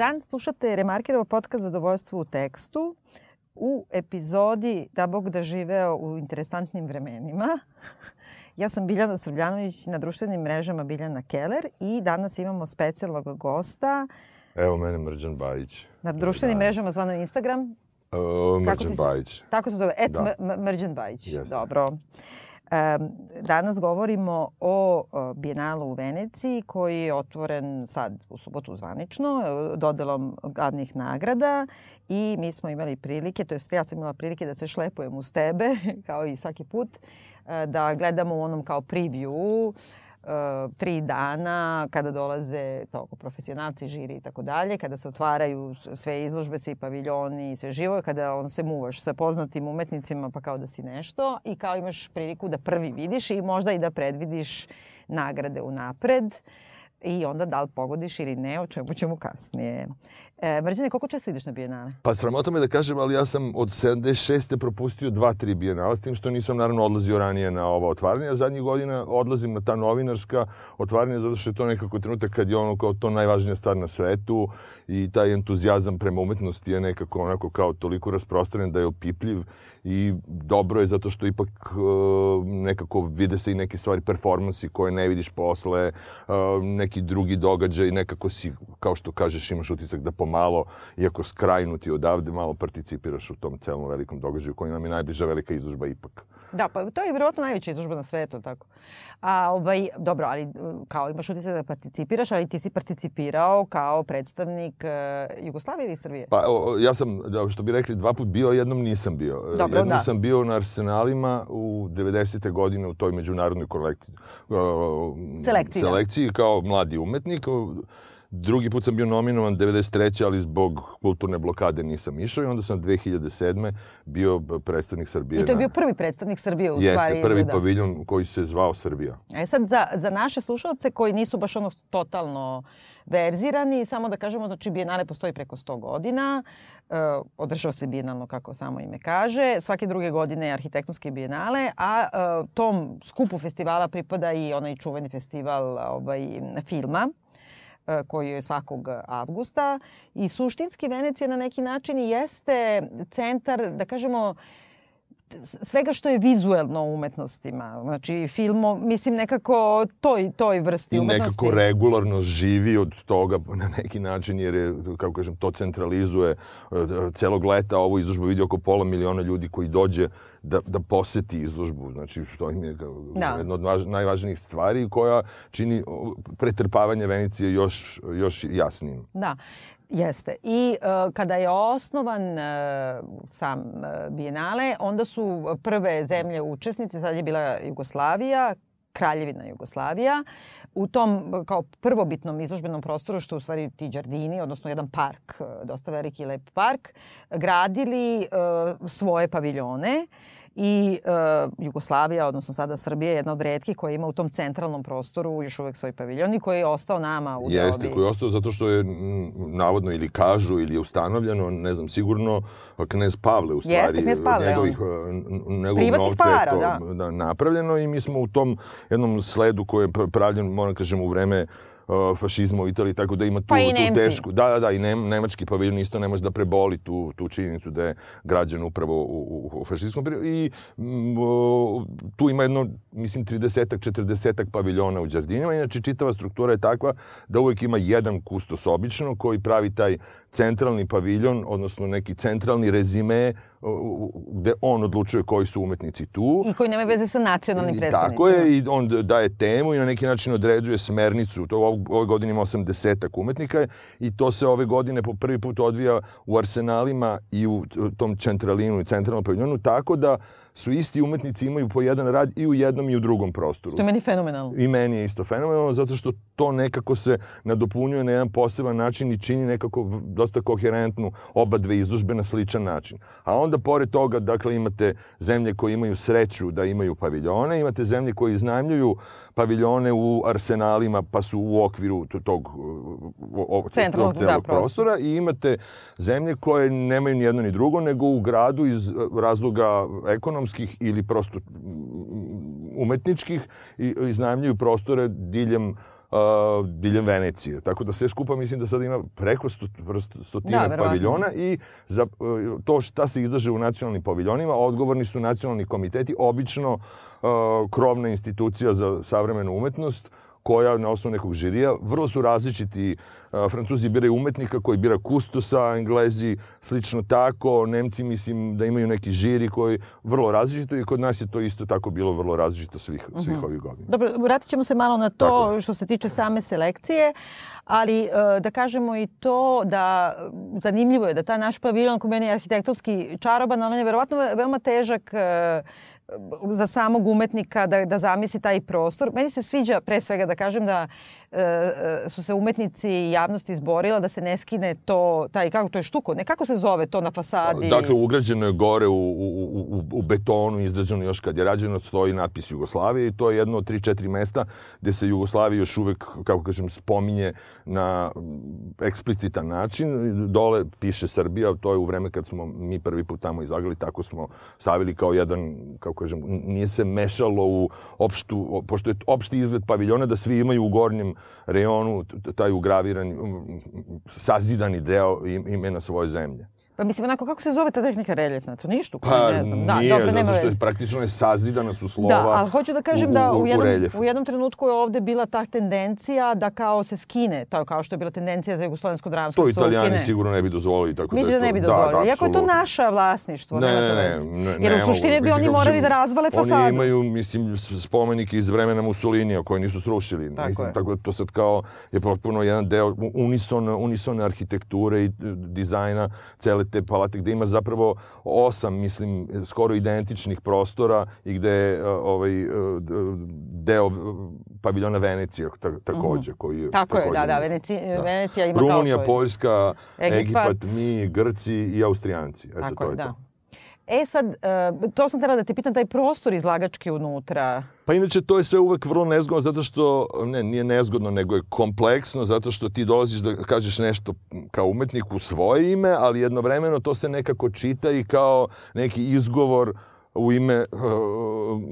dan, slušate Remarkerov podcast Zadovoljstvo u tekstu u epizodi Da Bog da živeo u interesantnim vremenima. Ja sam Biljana Srbljanović na društvenim mrežama Biljana Keller i danas imamo specijalnog gosta. Evo mene Mrđan Bajić. Na društvenim da. mrežama zvano Instagram. Uh, Mrđan Bajić. Tako se zove, et da. Mrđan Bajić. Yes. Dobro. Danas govorimo o Bijenalu u Veneciji koji je otvoren sad u subotu zvanično dodelom glavnih nagrada i mi smo imali prilike, to jest ja sam imala prilike da se šlepujem uz tebe kao i svaki put, e, da gledamo u onom kao preview tri dana kada dolaze toliko profesionalci, žiri i tako dalje, kada se otvaraju sve izložbe, svi paviljoni sve živo, kada on se muvaš sa poznatim umetnicima pa kao da si nešto i kao imaš priliku da prvi vidiš i možda i da predvidiš nagrade unapred. Uh, i onda da li pogodiš ili ne, o čemu ćemo kasnije. E, Mrđane, koliko često ideš na bijenale? Pa sramota me da kažem, ali ja sam od 76. propustio dva, tri bijenala, s tim što nisam naravno odlazio ranije na ova otvaranja. Zadnjih godina odlazim na ta novinarska otvaranja zato što je to nekako trenutak kad je ono kao to najvažnija stvar na svetu i taj entuzijazam prema umetnosti je nekako onako kao toliko rasprostranjen da je opipljiv i dobro je zato što ipak uh, nekako vide se i neke stvari, performansi koje ne vidiš posle, uh, neki drugi događaj, nekako si, kao što kažeš, imaš utisak da pomalo, iako skrajnuti odavde, malo participiraš u tom celom velikom događaju koji nam je najbliža velika izložba ipak. Da, pa to je vjerojatno najveća izložba na svetu, tako. A, ovaj, dobro, ali kao imaš utisak da participiraš, ali ti si participirao kao predstavnik uh, Jugoslavije ili Srbije? Pa o, ja sam, da, što bi rekli, dva put bio, jednom nisam bio. Dobro, jednom da. sam bio na Arsenalima u 90. godine u toj međunarodnoj kolekciji, uh, selekciji, selekciji da. kao mladi umetnik. Drugi put sam bio nominovan 93. ali zbog kulturne blokade nisam išao i onda sam 2007. bio predstavnik Srbije. I to je bio prvi predstavnik Srbije u Jeste, stvari. Jeste, prvi da. paviljon koji se zvao Srbija. E sad, za, za naše slušalce koji nisu baš ono totalno verzirani, samo da kažemo, znači Bijenale postoji preko 100 godina, e, održava se bijenalno kako samo ime kaže, svake druge godine je arhitektonske bijenale, a e, tom skupu festivala pripada i onaj čuveni festival ovaj, filma, koji je svakog avgusta i suštinski Venecija na neki način jeste centar, da kažemo, svega što je vizuelno u umetnostima. Znači, filmo, mislim, nekako toj, toj vrsti I umetnosti. I nekako regularno živi od toga na neki način, jer je, kako kažem, to centralizuje. E, celog leta ovo izložbu vidi oko pola miliona ljudi koji dođe da, da poseti izložbu. Znači, što im je da. jedna od važ, najvažnijih stvari koja čini pretrpavanje Venicije još, još jasnijim. Da. Jeste. I uh, kada je osnovan uh, sam uh, Bienale, onda su prve zemlje učesnice, sad je bila Jugoslavija, Kraljevina Jugoslavija, u tom kao prvobitnom izložbenom prostoru, što je u stvari ti džardini, odnosno jedan park, dosta veliki i lep park, gradili uh, svoje paviljone. Uh, i uh, Jugoslavija, odnosno sada Srbija je jedna od redkih koja ima u tom centralnom prostoru još uvek svoj paviljon i koji je ostao nama u Jeste, dobi. koji je ostao zato što je navodno ili kažu ili je ustanovljeno, ne znam, sigurno knez Pavle u stvari. Jeste, knez Pavle. Njegovih, njegovog novca para, je to da. da. napravljeno i mi smo u tom jednom sledu koji je pravljen, moram kažem, u vreme uh, fašizma u Italiji, tako da ima tu, pa tu tešku. Da, da, da, i ne, nemački paviljon isto ne može da preboli tu, tu činjenicu da je građan upravo u, u, u fašistskom periodu. I m, o, tu ima jedno, mislim, 30-ak, 40-ak paviljona u Đardinima. Inače, čitava struktura je takva da uvek ima jedan kustos obično koji pravi taj centralni paviljon, odnosno neki centralni rezime gde on odlučuje koji su umetnici tu. I koji nema veze sa nacionalnim predstavnicima. Tako je, i on daje temu i na neki način određuje smernicu. To ove godine ima 80 umetnika i to se ove godine po prvi put odvija u arsenalima i u tom centralinu i centralnom paviljonu, tako da su isti umetnici imaju po jedan rad i u jednom i u drugom prostoru. To je meni fenomenalno. I meni je isto fenomenalno zato što to nekako se nadopunjuje na jedan poseban način i čini nekako dosta koherentnu oba dve izložbe na sličan način. A onda pored toga, dakle, imate zemlje koje imaju sreću da imaju paviljone, imate zemlje koje iznajmljuju paviljone u arsenalima pa su u okviru tog, ovog celog da, prostora i imate zemlje koje nemaju ni jedno ni drugo nego u gradu iz razloga ekonomskih ili prosto umetničkih i iznajmljuju prostore diljem uh, diljem Venecije. Tako da sve skupa mislim da sad ima preko sto, stotina da, paviljona i za uh, to šta se izlaže u nacionalnim paviljonima odgovorni su nacionalni komiteti, obično uh, krovna institucija za savremenu umetnost, koja na osnovu nekog žirija, vrlo su različiti. Francuzi biraju umetnika koji bira kustosa, Englezi slično tako, Nemci mislim da imaju neki žiri koji vrlo različito i kod nas je to isto tako bilo vrlo različito svih, svih uh mhm. -huh. ovih godina. Dobro, vratit ćemo se malo na to tako. što se tiče same selekcije, ali da kažemo i to da zanimljivo je da ta naš paviljon, ko meni je arhitektonski čaroban, on je verovatno veoma težak za samog umetnika da, da zamisli taj prostor. Meni se sviđa pre svega da kažem da su se umetnici i javnost izborila da se ne skine to, taj, kako to je štuko, ne kako se zove to na fasadi? Dakle, ugrađeno je gore u, u, u, u betonu, izrađeno još kad je rađeno, stoji natpis Jugoslavije i to je jedno od 3-4 mesta gde se Jugoslavija još uvek, kako kažem, spominje na eksplicitan način. Dole piše Srbija, to je u vreme kad smo mi prvi put tamo izlagali, tako smo stavili kao jedan, kako kažem, nije se mešalo u opštu, pošto je opšti izgled paviljona da svi imaju u gornjem reonu taj ugravirani, sazidani deo imena svoje zemlje. Pa mislim, onako, kako se zove ta tehnika reljefna? To ništa? Pa ne znam. Da, nije, dobro, zato što je praktično je sazidana su slova Da, ali hoću da kažem u, da u, u, jednom, u jednom trenutku je ovde bila ta tendencija da kao se skine, to kao što je bila tendencija za jugoslovensko dramsko. To italijani ukine. sigurno ne bi dozvolili. Tako Mislim da, da ne bi dozvolili. Da, da, Iako je to naša vlasništvo. Ne, ne, ne. ne, ne Jer u suštini bi oni morali da razvale fasadu. Oni imaju, mislim, spomenike iz vremena Mussolinija koji nisu srušili. Tako mislim. Tako da to sad kao je potpuno jedan deo unison, unisone arhitekture i dizajna cele te palate gde ima zapravo osam, mislim, skoro identičnih prostora i gde je ovaj, deo paviljona Venecija takođe. Koji je, Tako je, da, da, Veneci, da. Venecija ima Rumunija, kao svoj... Poljska, Egipat, Egipat, mi, Grci i Austrijanci. Eto, Tako to je, da. to. E sad, uh, to sam htjela da te pitam, taj prostor izlagački unutra. Pa inače, to je sve uvek vrlo nezgodno, zato što, ne, nije nezgodno, nego je kompleksno, zato što ti dolaziš da kažeš nešto kao umetnik u svoje ime, ali jednovremeno to se nekako čita i kao neki izgovor uh, u ime uh,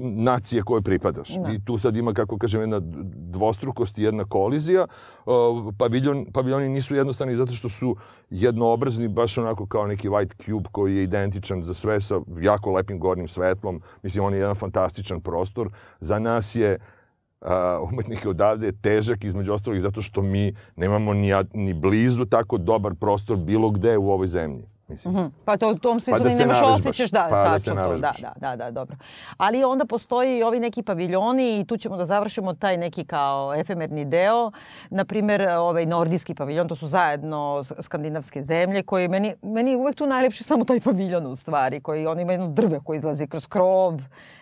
nacije koje pripadaš. Da. I tu sad ima, kako kažem, jedna dvostrukost i jedna kolizija. Uh, paviljon, paviljoni nisu jednostavni zato što su jednoobrazni, baš onako kao neki white cube koji je identičan za sve sa jako lepim gornjim svetlom. Mislim, on je jedan fantastičan prostor. Za nas je uh, umetnik odavde je težak između ostalih zato što mi nemamo ni, ni blizu tako dobar prostor bilo gde u ovoj zemlji. Mislim. Mm -hmm. Pa to u tom smislu pa da nemaš osjećaš, da, pa tačno da to, da, da, da, da, dobro. Ali onda postoji i ovi neki paviljoni i tu ćemo da završimo taj neki kao efemerni deo. Naprimer, ovaj nordijski paviljon, to su zajedno skandinavske zemlje koji meni, meni uvek tu najlepši samo taj paviljon u stvari, koji on ima jedno drve koji izlazi kroz krov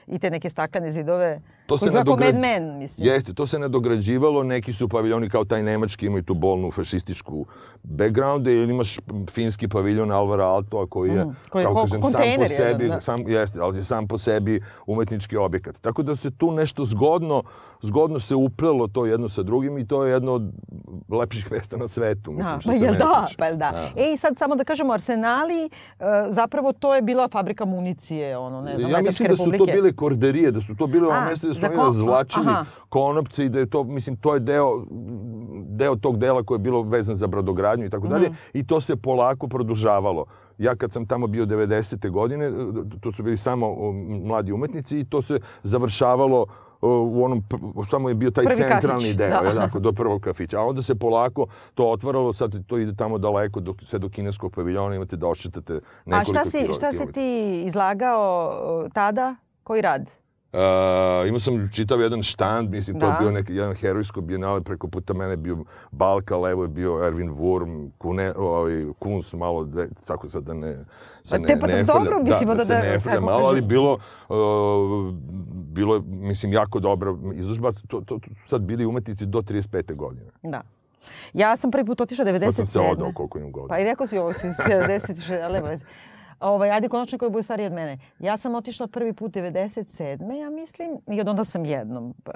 i te neke staklene zidove. To se nadogra... Mad Men, mislim. Jeste, to se nadograđivalo, neki su paviljoni kao taj nemački imaju tu bolnu fašističku backgrounde ili imaš finski paviljon Alvara Altoa koji je, mm, koji kao kažem, sam po sebi, jedan, da. sam, jeste, ali je sam po sebi umetnički objekat. Tako da se tu nešto zgodno, zgodno se uplelo to jedno sa drugim i to je jedno od lepših mesta na svetu, mislim, da, što pa se mene da, tiče. Pa da, da. E, i sad samo da kažemo, Arsenali, uh, zapravo to je bila fabrika municije, ono, ne znam, Ja mislim da su to bile korderije, da su to bile ono mesta su oni razvlačili aha. konopce i da je to, mislim, to je deo, deo tog dela koji je bilo vezan za brodogradnju i tako dalje. Mhm. I to se polako produžavalo. Ja kad sam tamo bio 90. godine, to su bili samo mladi umetnici i to se završavalo u onom, samo je bio taj Prvi centralni kafić, deo, da. jednako, do prvog kafića. A onda se polako to otvaralo, sad to ide tamo daleko, do, sve do kineskog paviljona, imate da ošetate nekoliko A šta si, šta si ti izlagao tada? Koji rad? Uh, imao sam čitav jedan štand, mislim, da. to je da. bio neki, jedan herojsko bijenale, preko puta mene bio Balka, levo je bio Erwin Wurm, Kune, ovaj, Kunz, malo, dve, tako sad da ne, se pa ne, te, pa ne dobro, mislim, da, da, da, se da, ne frlja malo, ali bilo, uh, bilo je, mislim, jako dobra izložba, to, to, to sad bili umetnici do 35. godine. Da. Ja sam prvi put otišla 97. Sad sam se odao koliko imam godina. Pa i rekao si ovo, si 76, ali Ovaj, ajde konačno koji bude stariji od mene. Ja sam otišla prvi put 97. ja mislim i od onda sam jednom uh,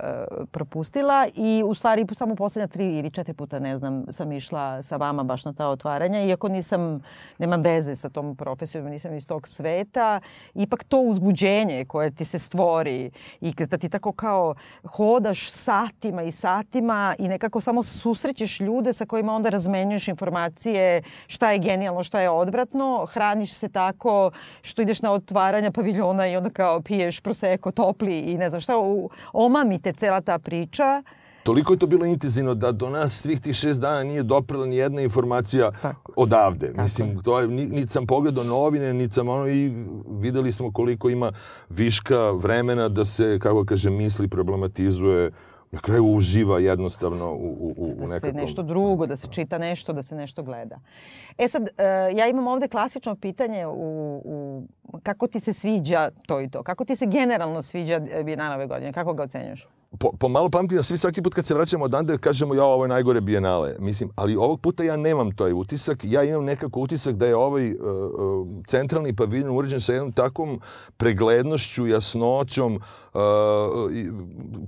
propustila i u stvari samo poslednja tri ili četiri puta ne znam sam išla sa vama baš na ta otvaranja iako nisam, nemam veze sa tom profesijom, nisam iz tog sveta ipak to uzbuđenje koje ti se stvori i da ti tako kao hodaš satima i satima i nekako samo susrećeš ljude sa kojima onda razmenjuješ informacije šta je genijalno, šta je odvratno, hraniš se tako što ideš na otvaranja paviljona i onda kao piješ proseko topli i ne znam šta, omamite cela ta priča. Toliko je to bilo intenzivno da do nas svih tih šest dana nije doprela ni jedna informacija Tako. odavde. Tako. Mislim, to je, niti sam pogledao novine, niti sam ono i videli smo koliko ima viška vremena da se, kako kaže, misli, problematizuje na kraju uživa jednostavno u, u, u da nekakvom... Da se nešto drugo, da se čita nešto, da se nešto gleda. E sad, uh, ja imam ovde klasično pitanje u, u kako ti se sviđa to i to? Kako ti se generalno sviđa Bijenala ove godine? Kako ga ocenjuješ? Po, po malo pamtim da svi svaki put kad se vraćamo odande kažemo ja ovo je najgore bijenale. Mislim, ali ovog puta ja nemam taj utisak. Ja imam nekako utisak da je ovaj uh, centralni paviljon uređen sa jednom takvom preglednošću, jasnoćom, uh,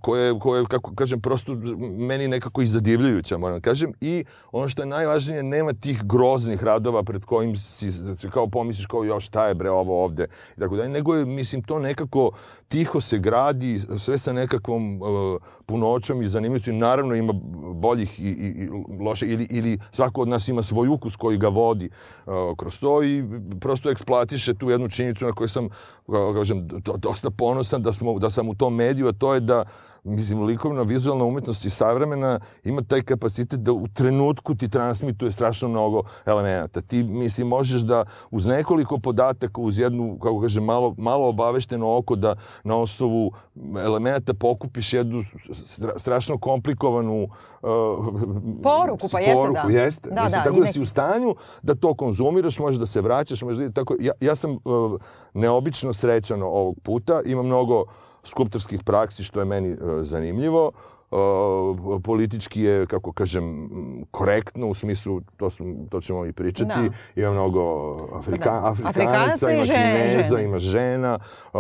koje, koje, kako kažem, prosto meni nekako i zadivljujuća, moram da kažem. I ono što je najvažnije, nema tih groznih radova pred kojim si, kao pomisliš kao, jo, šta je bre ovo ovde, i tako dalje. Nego je, mislim, to nekako tiho se gradi, sve sa nekakvom uh, punoćom i zanimljivosti. Naravno ima boljih i, i, i loše, ili, ili svako od nas ima svoj ukus koji ga vodi uh, kroz to i prosto eksploatiše tu jednu činjenicu na kojoj sam, kažem, dosta ponosan da, smo, da sam u tom mediju, a to je da mislim, likovna vizualna umetnost i savremena ima taj kapacitet da u trenutku ti transmituje strašno mnogo elemenata. Ti, mislim, možeš da uz nekoliko podataka, uz jednu, kako kaže, malo, malo obavešteno oko da na osnovu elemenata pokupiš jednu strašno komplikovanu uh, poruku, pa jeste, poruku, da. Jeste. Da, mislim, da, tako da si u stanju da to konzumiraš, možeš da se vraćaš, možeš da... Tako, ja, ja sam uh, neobično srećan ovog puta, ima mnogo skulptorskih praksi, što je meni e, zanimljivo. Uh, politički je, kako kažem, korektno, u smislu, to, sam, to ćemo i pričati, da. ima mnogo Afrika, da. Afrikanaca, ima Kineza, ima žena, uh,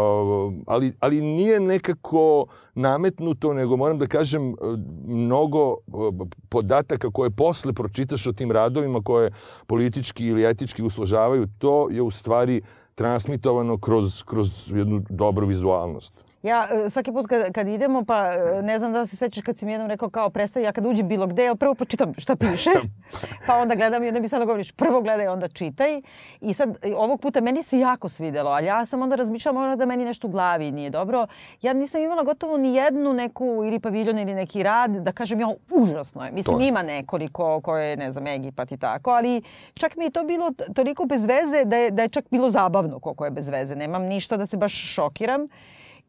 ali, ali nije nekako nametnuto, nego moram da kažem, mnogo podataka koje posle pročitaš o tim radovima koje politički ili etički usložavaju, to je u stvari transmitovano kroz, kroz jednu dobru vizualnost. Ja e, svaki put kad, kad idemo, pa e, ne znam da li se sećaš kad si mi jednom rekao kao prestavi, ja kad uđem bilo gde, ja prvo počitam šta piše, pa onda gledam i onda mi sada govoriš prvo gledaj, onda čitaj. I sad ovog puta meni se jako svidelo, ali ja sam onda razmišljala možda da meni nešto u glavi nije dobro. Ja nisam imala gotovo ni jednu neku ili paviljon ili neki rad da kažem ja užasno je. Mislim to. ima nekoliko koje ne znam Egipat i tako, ali čak mi je to bilo toliko bez veze da je, da je čak bilo zabavno koliko je bez veze. Nemam ništa da se baš šokiram.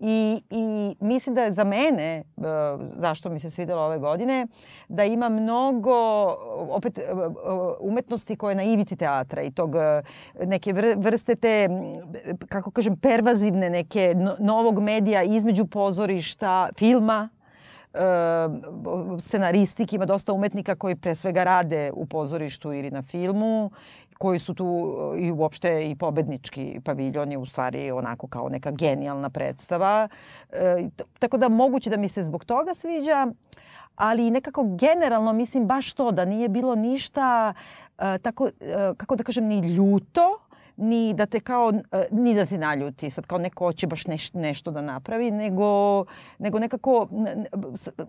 I, I mislim da je za mene, e, zašto mi se svidelo ove godine, da ima mnogo opet e, e, umetnosti koje je na ivici teatra i tog neke vrste te, kako kažem, pervazivne neke novog medija između pozorišta, filma, scenaristiki, ima dosta umetnika koji pre svega rade u pozorištu ili na filmu koji su tu i uopšte i pobednički paviljon je u stvari onako kao neka genijalna predstava. E, tako da moguće da mi se zbog toga sviđa, ali nekako generalno mislim baš to da nije bilo ništa e, tako, e, kako da kažem, ni ljuto, ni da te kao, e, ni da te naljuti, sad kao neko hoće baš neš, nešto da napravi, nego, nego nekako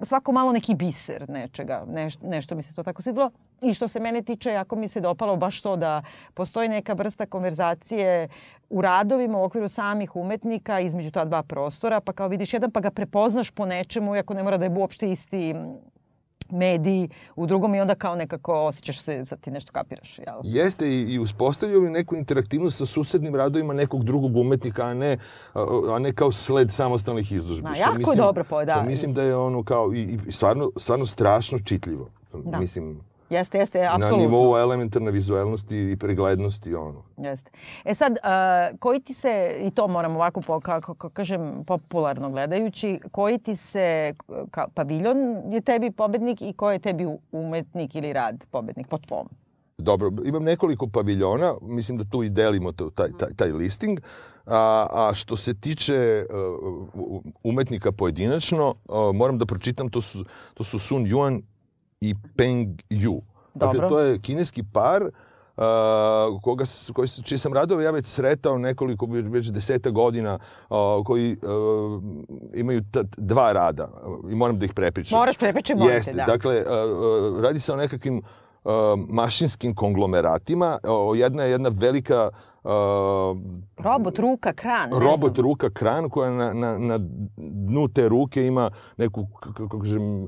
svako malo neki biser nečega, neš, nešto mi se to tako svidilo. I što se mene tiče, jako mi se dopalo baš to da postoji neka vrsta konverzacije u radovima u okviru samih umetnika između ta dva prostora, pa kao vidiš jedan pa ga prepoznaš po nečemu, iako ne mora da je uopšte isti mediji u drugom i onda kao nekako osjećaš se da ti nešto kapiraš. Jel? Jeste i, i uspostavljaju neku interaktivnost sa susednim radovima nekog drugog umetnika, a ne, a ne kao sled samostalnih izložbi. Da, jako mislim, dobro po, da. mislim da je ono kao i, i stvarno, stvarno strašno čitljivo. Da. Mislim, Jeste, jeste, apsolutno. Na nivou elementarne vizualnosti i preglednosti, ono. Jeste. E sad, uh, koji ti se, i to moram ovako, po, kako, kako kažem, popularno gledajući, koji ti se, ka, paviljon je tebi pobednik i ko je tebi umetnik ili rad pobednik po tvom? dobro, imam nekoliko paviljona, mislim da tu i delimo to, taj, taj, taj listing. A, a što se tiče uh, umetnika pojedinačno, uh, moram da pročitam, to su, to su Sun Yuan i Peng Yu. Dakle, to je kineski par uh, koga, koji, čiji sam radove ja već sretao nekoliko, već deseta godina, uh, koji uh, imaju dva rada i moram da ih prepričam. Moraš prepričati, morate, Jeste, da. Dakle, uh, radi se o nekakvim uh, mašinskim konglomeratima. Uh, jedna je jedna velika Uh, robot ruka kran. Robot znam. ruka kran koja na, na, na dnu te ruke ima neku, kako kažem,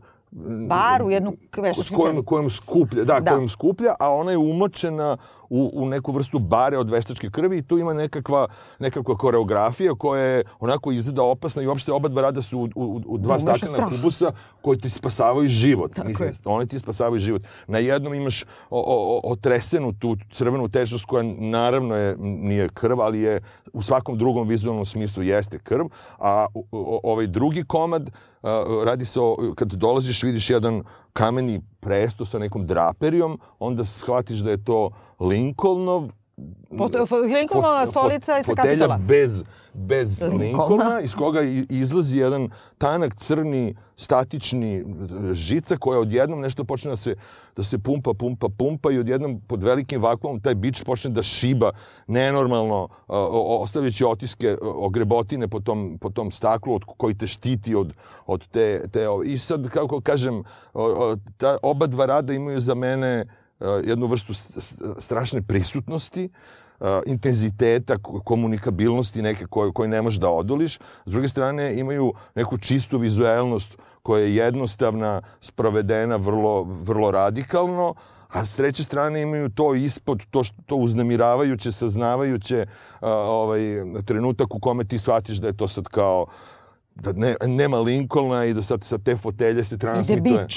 baru, jednu veštačku s kojom, kojom skuplja, da, da, kojom skuplja, a ona je umočena u, u neku vrstu bare od veštačke krvi i tu ima nekakva, nekakva koreografija koja je onako izgleda opasna i uopšte oba dva rada su u, u, u dva staklena kubusa koji ti spasavaju život. Tako Mislim, je. oni ti spasavaju život. Na jednom imaš o, o, otresenu tu crvenu tečnost koja naravno je, nije krv, ali je u svakom drugom vizualnom smislu jeste krv, a o, ovaj drugi komad radi se o, kad dolaziš vidiš jedan kameni presto sa nekom draperijom, onda shvatiš da je to Lincolnov Lincolnova stolica i sa kapitola. bez, bez Lincolna, iz koga izlazi jedan tanak, crni, statični žica koja odjednom nešto počne da se, da se pumpa, pumpa, pumpa i odjednom pod velikim vakuumom taj bič počne da šiba nenormalno, ostavljajući otiske ogrebotine po tom, po tom staklu od, koji te štiti od, od te, te... I sad, kako kažem, ta, oba dva rada imaju za mene jednu vrstu strašne prisutnosti, intenziteta, komunikabilnosti neke koje, koje ne možeš da odoliš. S druge strane, imaju neku čistu vizuelnost koja je jednostavna, sprovedena vrlo, vrlo radikalno, a s treće strane imaju to ispod, to, što, to uznemiravajuće, saznavajuće ovaj, trenutak u kome ti shvatiš da je to sad kao da ne, nema Lincolna i da sad sa te fotelje se transmituje,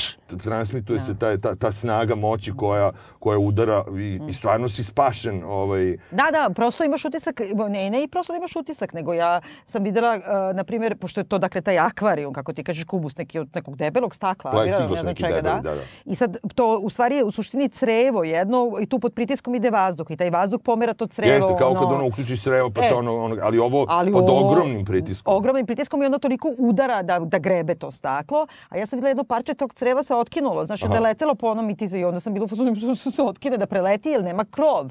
transmituje da. se ta, ta, ta snaga moći koja, koja udara i, mm. i stvarno si spašen. Ovaj... Da, da, prosto imaš utisak, ne, ne i prosto da imaš utisak, nego ja sam videla, uh, na primjer, pošto je to, dakle, taj akvarijum, kako ti kažeš, kubus neki od nekog debelog stakla, Like ne znam čega, debeli, da. da, da. I sad, to u stvari je u suštini crevo jedno i tu pod pritiskom ide vazduh i taj vazduh pomera to crevo. Jeste, kao ono... kad ono uključiš crevo, pa e, se ono, ono, ali ovo ali pod ovo, ogromnim pritiskom. Ogromnim pritiskom i ono toliko udara da, da grebe to staklo, a ja sam videla jedno parče tog creva se otkinulo, znači da je letelo po onom i, ti, i onda sam bila u fazonu da se otkine da preleti jer nema krov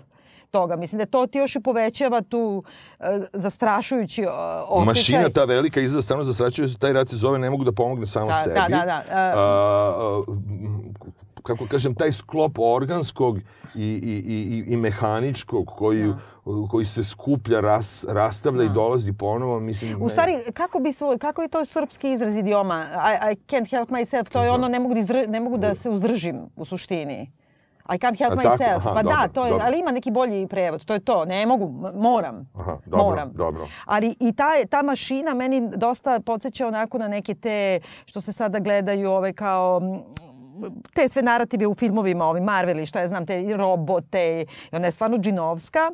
toga. Mislim da to ti još i povećava tu uh, zastrašujući uh, osjećaj. Mašina ta velika izgleda stvarno zastrašujući, taj rad se zove ne mogu da pomogne samo da, sebi. Da, da, da. Uh, uh, kako kažem, taj sklop organskog i, i, i, i mehaničkog koji, da. koji se skuplja, ras, rastavlja da. i dolazi ponovo, mislim... U stvari, kako, bi svoj, kako je to srpski izraz idioma? I, I can't help myself, to je ono, ne mogu da, izr, ne mogu da se uzdržim u suštini. I can't help myself. Aha, pa da, dobro, da, to je, dobro. ali ima neki bolji prevod. To je to. Ne mogu, moram. Aha, dobro, moram. dobro. Ali i ta, ta mašina meni dosta podsjeća onako na neke te, što se sada gledaju ove kao te sve narative u filmovima, ovi Marveli, šta ja znam, te robote, i ona je stvarno džinovska,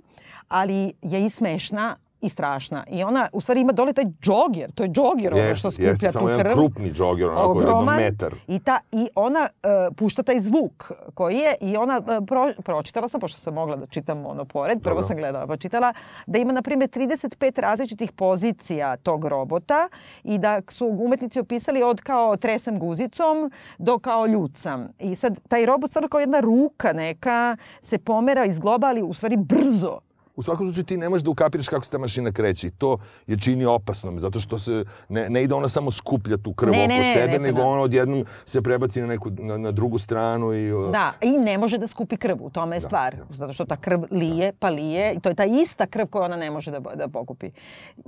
ali je i smešna, i strašna. I ona, u stvari, ima dole taj džogjer, to je džogjer ono što skuplja jeste, tu krv. Samo jedan krupni džogjer, onako jedno metar. I, ta, I ona uh, pušta taj zvuk koji je, i ona, uh, pro, pročitala sam, pošto sam mogla da čitam ono pored, prvo Dobro. sam gledala, pa čitala, da ima, na primjer, 35 različitih pozicija tog robota i da su umetnici opisali od kao tresam guzicom do kao ljucam. I sad, taj robot stvarno kao jedna ruka neka se pomera, izgloba, ali u stvari brzo u svakom slučaju ti ne možeš da ukapiraš kako se ta mašina kreće i to je čini opasnom, zato što se ne, ne ide ona samo skuplja tu krv ne, oko ne, sebe, ne, nego da. ona odjednom se prebaci na neku na, na drugu stranu i Da, i ne može da skupi krv, u tome je da, stvar, da. zato što ta krv lije, pa lije i to je ta ista krv koju ona ne može da da pokupi.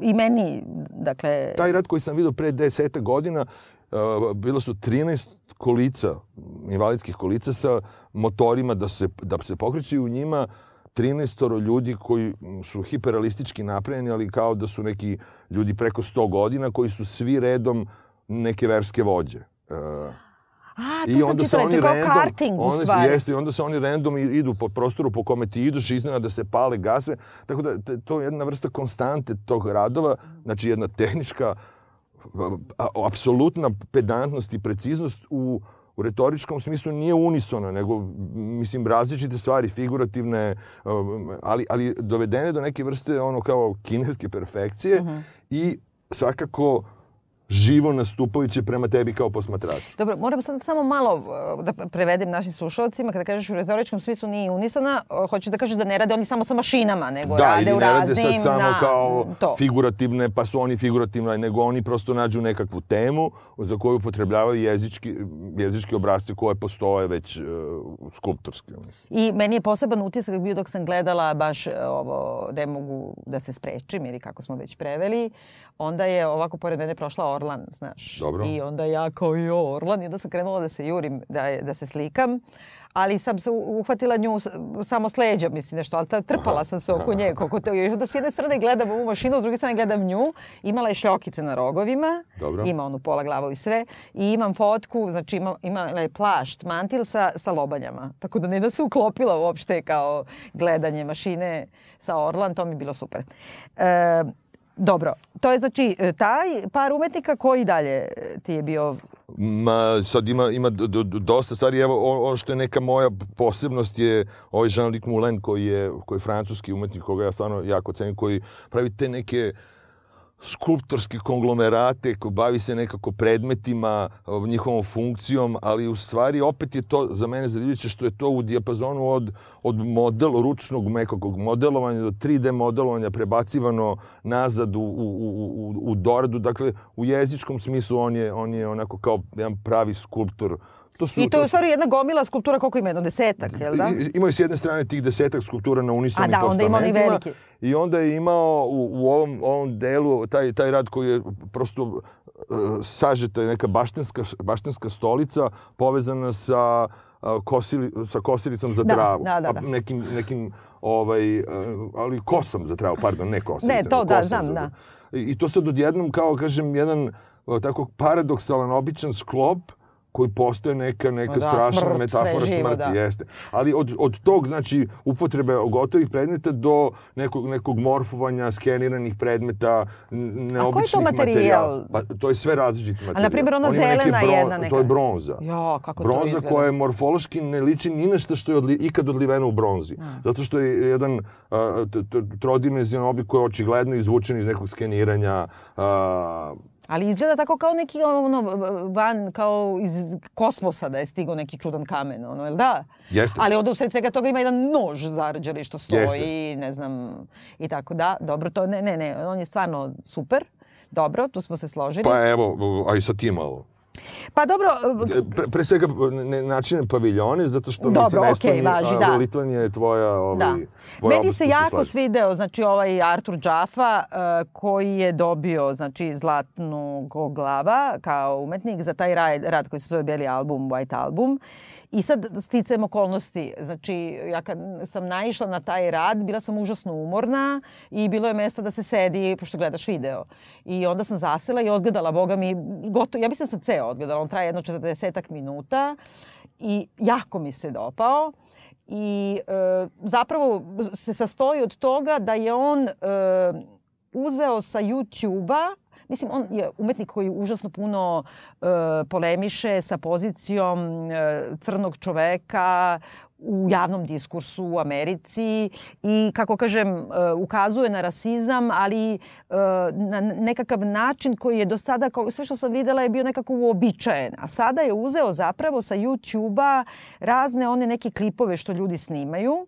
I meni, dakle taj rat koji sam video pre 10 godina uh, bilo su 13 kolica, invalidskih kolica sa motorima da se da se pokreću i u njima 13 ljudi koji su hiperrealistički napravljeni, ali kao da su neki ljudi preko 100 godina koji su svi redom neke verske vođe. Uh, A, to I onda se oni kao random, karting u stvari. Jeste, i onda se oni random idu po prostoru po kome ti ideš, iznena da se pale gase. Tako da to je jedna vrsta konstante tog radova, znači jedna tehnička, apsolutna pedantnost i preciznost u u retoričkom smislu nije unisona, nego, mislim, različite stvari, figurativne, um, ali, ali dovedene do neke vrste, ono, kao kineske perfekcije uh mhm. -huh. i svakako živo nastupajuće prema tebi kao posmatraču. Dobro, moram sad samo malo uh, da prevedem našim slušalcima. Kada kažeš u retoričkom smislu nije unisona, uh, hoćeš da kažeš da ne rade oni samo sa mašinama, nego da, rade u raznim... Da, ili ne rade sad samo na, kao to. figurativne, pa su oni figurativni, nego oni prosto nađu nekakvu temu za koju upotrebljavaju jezički, jezički obrazce koje postoje već uh, skulptorski. I meni je poseban utisak bio dok sam gledala baš uh, ovo, da mogu da se sprečim, ili kako smo već preveli, onda je ovako pored mene prošla Orlan, znaš. Dobro. I onda ja kao jo, Orlan, i onda sam krenula da se jurim, da, da se slikam. Ali sam se uhvatila nju samo s leđa, mislim nešto, ali trpala sam se oko nje. Kako to, još da s jedne strane gledam ovu mašinu, s druge strane gledam nju. Imala je šljokice na rogovima, Dobro. ima onu pola glavu i sve. I imam fotku, znači ima, imala je plašt, mantil sa, sa lobanjama. Tako da ne da se uklopila uopšte kao gledanje mašine sa Orlan, to mi je bilo super. E, Dobro, to je znači e, taj par umetnika koji dalje ti je bio Ma, sad ima, ima dosta stvari. Evo, ono što je neka moja posebnost je ovaj Jean-Luc Moulin koji je, koji je francuski umetnik, koga ja stvarno jako cenim, koji pravi te neke uh, skulptorske konglomerate, ko bavi se nekako predmetima, njihovom funkcijom, ali u stvari opet je to za mene zadivljujuće što je to u dijapazonu od, od model, ručnog mekog modelovanja do 3D modelovanja prebacivano nazad u, u, u, u doradu. Dakle, u jezičkom smislu on je, on je onako kao jedan pravi skulptor To su, I to je u stvari jedna gomila skulptura, koliko ima, jedno desetak, jel da? Imaju s jedne strane tih desetak skulptura na unisonim da, onda ima veliki. I onda je imao u, u ovom, ovom delu taj, taj rad koji je prosto uh, sažeta neka baštenska, baštenska stolica povezana sa uh, kosili, sa kosilicom za da, travu. Da, da, da. Nekim, nekim ovaj, uh, ali kosom za travu, pardon, ne kosilicom. Ne, to da, znam, da. I to sad odjednom, kao kažem, jedan tako paradoksalan, običan sklop koji postoje neka, neka da, strašna smrt, metafora živo, smrti, da. jeste. Ali od, od tog, znači, upotrebe gotovih predmeta do nekog, nekog morfovanja skeniranih predmeta, neobičnih materijal? materijala. Pa to je sve različiti materijal. A na primjer ona zelena bron, jedna neka. To je bronza. Ja, kako bronza to izgleda. koja je morfološki ne liči ni na što što je odli, ikad odliveno u bronzi. Ja. Zato što je jedan a, trodimenzionan oblik koji je očigledno izvučen iz nekog skeniranja, a, Ali izgleda tako kao neki ono, van, kao iz kosmosa da je stigao neki čudan kamen, ono, jel da? Jeste. Ali onda u sred svega toga ima jedan nož zarađali što stoji, Jeste. ne znam, i tako da. Dobro, to ne, ne, ne, on je stvarno super. Dobro, tu smo se složili. Pa evo, a i sa tim malo. Pa dobro... E, pre, pre svega ne, načine paviljone, zato što dobro, mislim, okay, važi, a, da. Litvanija je tvoja... Ovaj, da. Tvoja Meni se jako svideo, znači, ovaj Artur Džafa, uh, koji je dobio, znači, zlatnu glava kao umetnik za taj rad, rad koji se zove Beli album, White album. I sad sticam okolnosti. Znači, ja kad sam naišla na taj rad, bila sam užasno umorna i bilo je mesta da se sedi, pošto gledaš video. I onda sam zasela i odgledala, boga mi, gotovo, ja mislim da sam ceo odgledala, on traje jedno 40 minuta i jako mi se dopao. I e, zapravo se sastoji od toga da je on e, uzeo sa YouTube-a Mislim, on je umetnik koji užasno puno e, polemiše sa pozicijom e, crnog čoveka u javnom diskursu u Americi i, kako kažem, e, ukazuje na rasizam, ali e, na nekakav način koji je do sada, kao sve što sam videla, je bio nekako uobičajen. A sada je uzeo zapravo sa YouTube-a razne one neke klipove što ljudi snimaju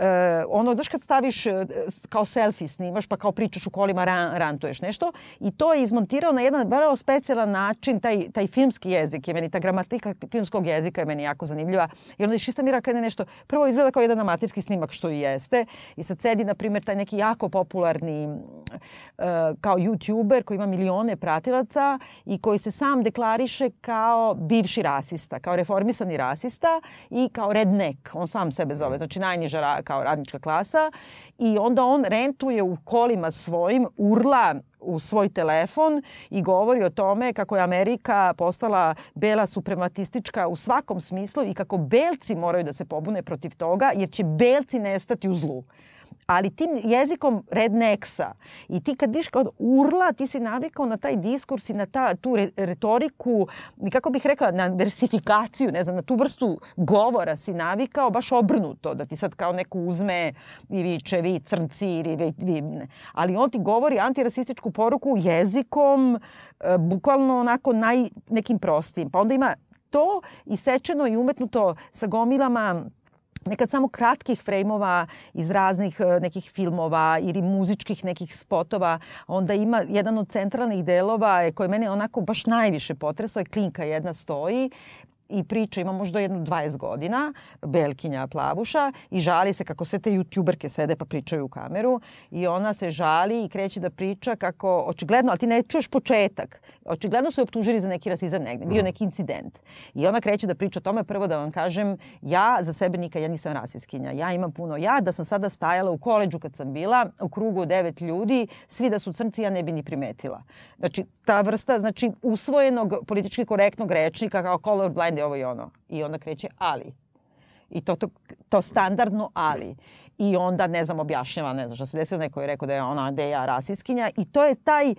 e, ono, znaš kad staviš e, kao selfie snimaš, pa kao pričaš u kolima, ran, rantuješ nešto. I to je izmontirao na jedan vrlo specijalan način, taj, taj filmski jezik je meni, ta gramatika filmskog jezika je meni jako zanimljiva. I onda Šista Mira krene nešto, prvo izgleda kao jedan amatirski snimak, što i jeste. I sad sedi, na primjer, taj neki jako popularni uh, kao youtuber koji ima milione pratilaca i koji se sam deklariše kao bivši rasista, kao reformisani rasista i kao redneck. On sam sebe zove, znači najniža kao radnička klasa i onda on rentuje u kolima svojim, urla u svoj telefon i govori o tome kako je Amerika postala bela suprematistička u svakom smislu i kako belci moraju da se pobune protiv toga jer će belci nestati u zlu. Ali tim jezikom redneksa i ti kad viš kao urla, ti si navikao na taj diskurs i na ta, tu re, retoriku, kako bih rekla, na versifikaciju, ne znam, na tu vrstu govora si navikao baš obrnuto, da ti sad kao neko uzme i viče vi crnci ili vi, vi ne. Ali on ti govori antirasističku poruku jezikom, e, bukvalno onako naj, nekim prostim. Pa onda ima to isečeno i umetnuto sa gomilama nekad samo kratkih frejmova iz raznih e, nekih filmova ili muzičkih nekih spotova. Onda ima jedan od centralnih delova koji mene onako baš najviše potresao je klinka jedna stoji i priča, ima možda jedno 20 godina, Belkinja Plavuša, i žali se kako sve te youtuberke sede pa pričaju u kameru i ona se žali i kreće da priča kako, očigledno, ali ti ne čuješ početak, očigledno su je optužili za neki rasizam negde, bio neki incident. I ona kreće da priča o tome, prvo da vam kažem, ja za sebe nikad, ja nisam rasiskinja, ja imam puno, ja da sam sada stajala u koleđu kad sam bila, u krugu devet ljudi, svi da su crnci, ja ne bi ni primetila. Znači, ta vrsta, znači, usvojenog politički korektnog rečnika kao colorblind je ovo i ono. I onda kreće ali. I to, to, to standardno ali. I onda, ne znam, objašnjava, ne znam šta se desilo, neko je rekao da je ona, da je ja rasiskinja. I to je taj, uh,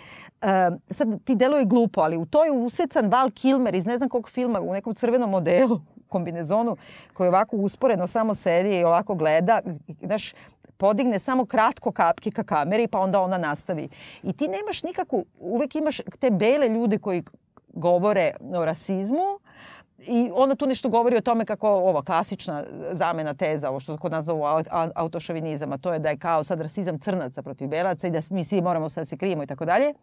sad ti deluje glupo, ali u to je usecan Val Kilmer iz ne znam kog filma, u nekom crvenom modelu, kombinezonu, koji ovako usporeno samo sedi i ovako gleda. Znaš, podigne samo kratko kapke ka kameri, pa onda ona nastavi. I ti nemaš nikakvu, uvek imaš te bele ljude koji govore o rasizmu, I onda tu nešto govori o tome kako ova klasična zamena teza, ovo što kod nas zovu autošovinizam, a to je da je kao sad rasizam crnaca protiv belaca i da mi svi moramo sad se krijemo i tako dalje.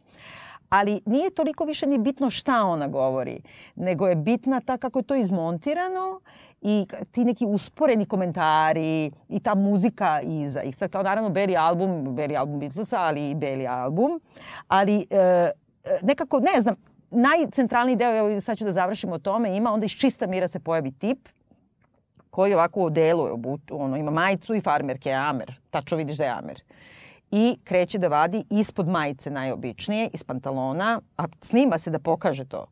Ali nije toliko više ni bitno šta ona govori, nego je bitna ta kako je to izmontirano i ti neki usporeni komentari i ta muzika iza. I sad kao naravno beli album, beli album Beatlesa, ali i beli album. Ali e, nekako, ne znam, najcentralniji deo, evo sad ću da završim o tome, ima onda iz čista mira se pojavi tip koji ovako u delu, ono, ima majicu i farmerke, Amer. Tačno vidiš da je Amer. I kreće da vadi ispod majice najobičnije, iz pantalona, a snima se da pokaže to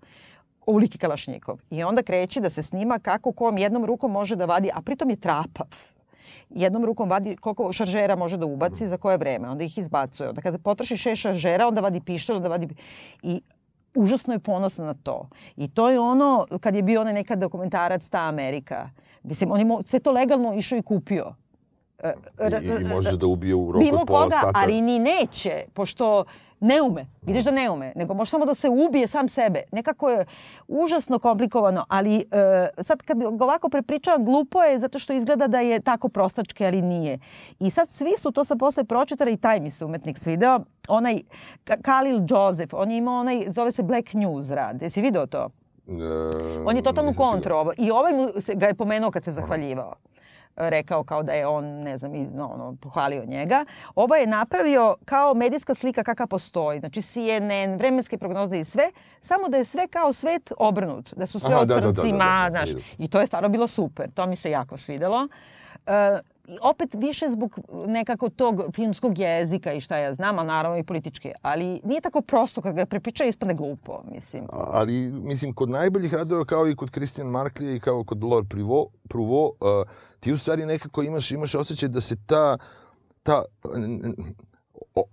uliki Kalašnjikov. I onda kreće da se snima kako kom jednom rukom može da vadi, a pritom je trapav jednom rukom vadi koliko šaržera može da ubaci za koje vreme. Onda ih izbacuje. Onda kada potroši šest šaržera, onda vadi pištolj, onda vadi... I užasno je ponosna na to. I to je ono, kad je bio onaj nekad dokumentarac Ta Amerika, mislim, on je sve to legalno išao i kupio. E, I, I može da ubije u roku od pola koga, sata. ali ni neće, pošto ne ume. Vidiš da ne ume, nego može samo da se ubije sam sebe. Nekako je užasno komplikovano, ali e, sad kad ga ovako prepričavam, glupo je zato što izgleda da je tako prostačke, ali nije. I sad svi su, to sam posle pročitala i taj mi se umetnik svideo, onaj Khalil Joseph, on je imao onaj, zove se Black News rad. Jesi video to? E, on je totalno kontra ovo. I ovaj mu se, ga je pomenuo kad se zahvaljivao rekao kao da je on, ne znam, no, ono, pohvalio njega. Ovo je napravio kao medijska slika kakva postoji. Znači CNN, vremenske prognoze i sve, samo da je sve kao svet obrnut. Da su sve Aha, od crncima, da, da, da, da, da, znaš. I to je stvarno bilo super. To mi se jako svidelo. Uh, opet više zbog nekako tog filmskog jezika i šta ja znam, a naravno i političke. Ali nije tako prosto kad ga prepriča ispane glupo, mislim. Ali, mislim, kod najboljih radova kao i kod Christian Marklija i kao kod Lord Privo, Pruvo, uh, ti u stvari nekako imaš, imaš osjećaj da se ta, ta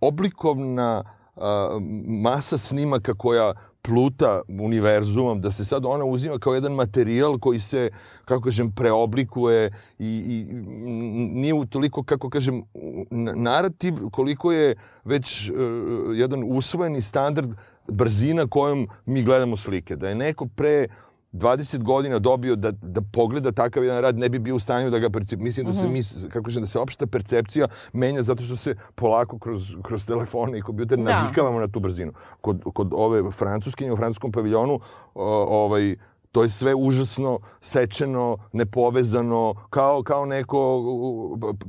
oblikovna uh, masa snimaka koja pluta univerzumom, da se sad ona uzima kao jedan materijal koji se, kako kažem, preoblikuje i, i nije toliko, kako kažem, narativ koliko je već uh, jedan usvojeni standard brzina kojom mi gledamo slike. Da je neko pre 20 godina dobio da, da pogleda takav jedan rad, ne bi bio u stanju da ga percep... Mislim da se mhm. mi, kako kažem, da se opšta percepcija menja zato što se polako kroz, kroz telefone i kompjuter da. navikavamo na tu brzinu. Kod, kod ove francuskinje u francuskom paviljonu, o, ovaj, to je sve užasno sečeno, nepovezano, kao, kao neko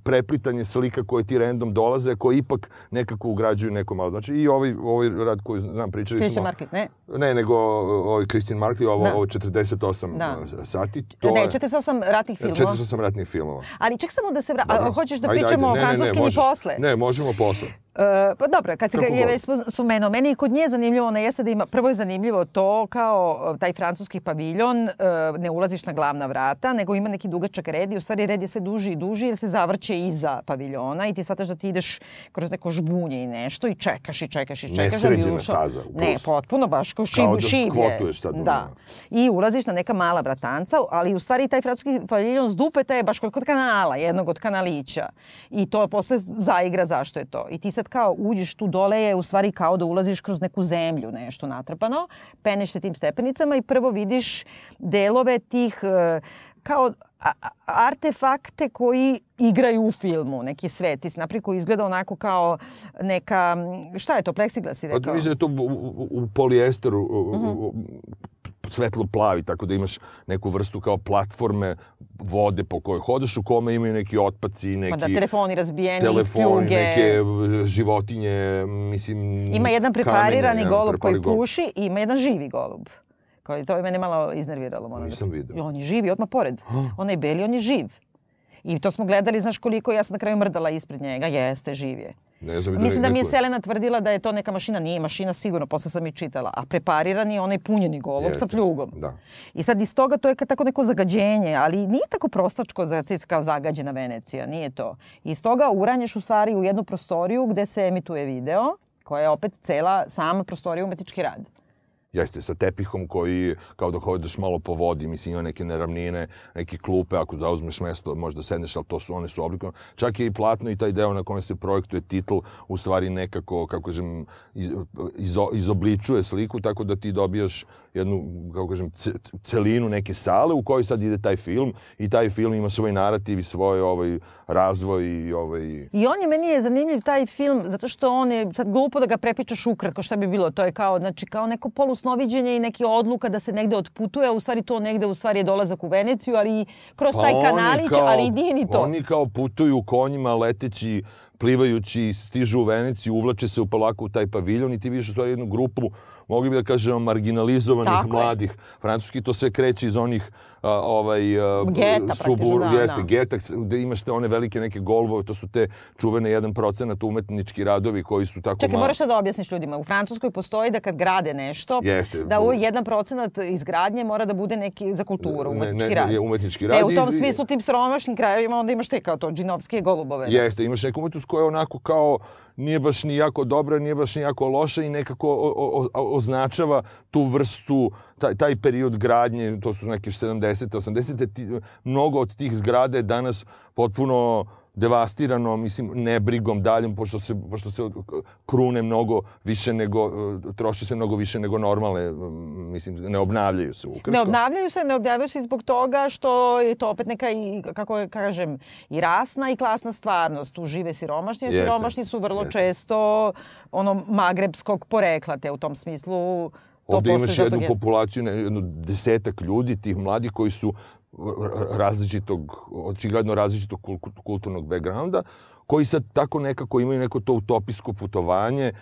preplitanje slika koje ti random dolaze, koje ipak nekako ugrađuju neko malo. Znači i ovaj, ovaj rad koji znam, pričali Christian smo... Market, ne? Ne, nego ovaj Christian Market, ovo, da. ovo 48 da. sati. To ne, 48 ratnih filmova. 48 ratnih filmova. Ali ček samo da se vra... A, hoćeš da ajde, pričamo ajde, ne, o francuskim i posle? Ne, možemo posle. Uh, pa dobro, kad se ga je već spomenuo, meni je kod nje zanimljivo, ona jeste da ima, prvo je zanimljivo to kao e, taj francuski paviljon, uh, ne ulaziš na glavna vrata, nego ima neki dugačak red i u stvari red je sve duži i duži jer se zavrće iza paviljona i ti shvataš da ti ideš kroz neko žbunje i nešto i čekaš i čekaš i čekaš da bi ušao. staza. Ne, potpuno baš kao šib, kao da šiblje. sad. Da. I ulaziš na neka mala vratanca, ali u stvari taj francuski paviljon s dupeta je baš kod kanala, jednog od kanalića. I to posle zaigra zašto je to. I ti sad kao uđeš tu dole je u stvari kao da ulaziš kroz neku zemlju, nešto natrpano, peneš se tim stepenicama i prvo vidiš delove tih e, kao artefakte koji igraju u filmu, neki svet. Ti naprijed koji izgleda onako kao neka, šta je to, pleksiglas si pa rekao? Mislim da je to u, u polijesteru, uh mhm. Svetlo plavi, tako da imaš neku vrstu kao platforme vode po kojoj hodeš, u kome imaju neki otpaci, neki... Pa da, telefoni razbijeni, telefoni, pljuge. neke životinje, mislim... Ima jedan preparirani kamenje, golub koji puši i ima jedan živi golub. Kao, to je mene malo iznerviralo. Moram Nisam da... vidio. On je živi, odmah pored. On je beli, on je živ. I to smo gledali, znaš koliko ja sam na kraju mrdala ispred njega. Jeste, živ je. Ne znam, Mislim da mi je Selena tvrdila da je to neka mašina. Nije mašina sigurno, posle sam i čitala. A preparirani onaj punjeni golub Jeste. sa pljugom. Da. I sad iz toga to je tako neko zagađenje, ali nije tako prostačko da se kao zagađena Venecija. Nije to. I iz toga uranješ u stvari u jednu prostoriju gde se emituje video, koja je opet cela sama prostorija umetnički rad. Jeste, sa tepihom koji, kao da hodeš malo po vodi, mislim, ima neke neravnine, neke klupe, ako zauzmeš mesto, možda sedneš, ali to su, one su oblikovane. Čak je i platno i taj deo na kojem se projektuje titl, u stvari nekako, kako kažem, izo, izobličuje sliku, tako da ti dobijaš jednu, kako kažem, celinu neke sale u kojoj sad ide taj film i taj film ima svoj narativ i svoj ovaj, razvoj i ovaj... I on je, meni je zanimljiv taj film, zato što on je, sad glupo da ga prepičaš ukratko, šta bi bilo, to je kao, znači, kao neko polusnoviđenje i neki odluka da se negde otputuje, u stvari to negde u stvari je dolazak u Veneciju, ali kroz pa taj kanalić, kao, ali nije ni to. Oni kao putuju konjima leteći plivajući, stižu u Veneciju, uvlače se u polako u taj paviljon i ti vidiš u stvari jednu grupu, mogli bi da kažemo, marginalizovanih Tako mladih. Je. Francuski to sve kreće iz onih a, ovaj, a, geta, subur, da, jeste, da. geta, gde imaš te one velike neke golbove, to su te čuvene 1% umetnički radovi koji su tako Čekaj, malo... moraš da objasniš ljudima. U Francuskoj postoji da kad grade nešto, jeste, da u 1% izgradnje mora da bude neki za kulturu, umetnički ne, ne, rad. Je umetnički rad. E, u tom smislu, tim sromašnim krajevima, onda imaš te kao to, džinovske golubove. Jeste, imaš neku umetnost koja je onako kao nije baš ni jako dobra, nije baš ni jako loša i nekako o, o, o, označava tu vrstu, taj, taj period gradnje, to su neke 70. 80. mnogo od tih zgrada je danas potpuno devastirano, mislim, nebrigom daljom, pošto se, pošto se krune mnogo više nego, troši se mnogo više nego normalne, mislim, ne obnavljaju se ukratko. Ne obnavljaju se, ne obnavljaju se zbog toga što je to opet neka, i, kako kažem, i rasna i klasna stvarnost. Tu žive siromašni, a siromašni su vrlo jeste. često ono magrebskog porekla, te u tom smislu To Ovde imaš jednu populaciju, jednu desetak ljudi, tih mladih koji su različitog, očigledno različitog kulturnog backgrounda, koji sad tako nekako imaju neko to utopijsko putovanje,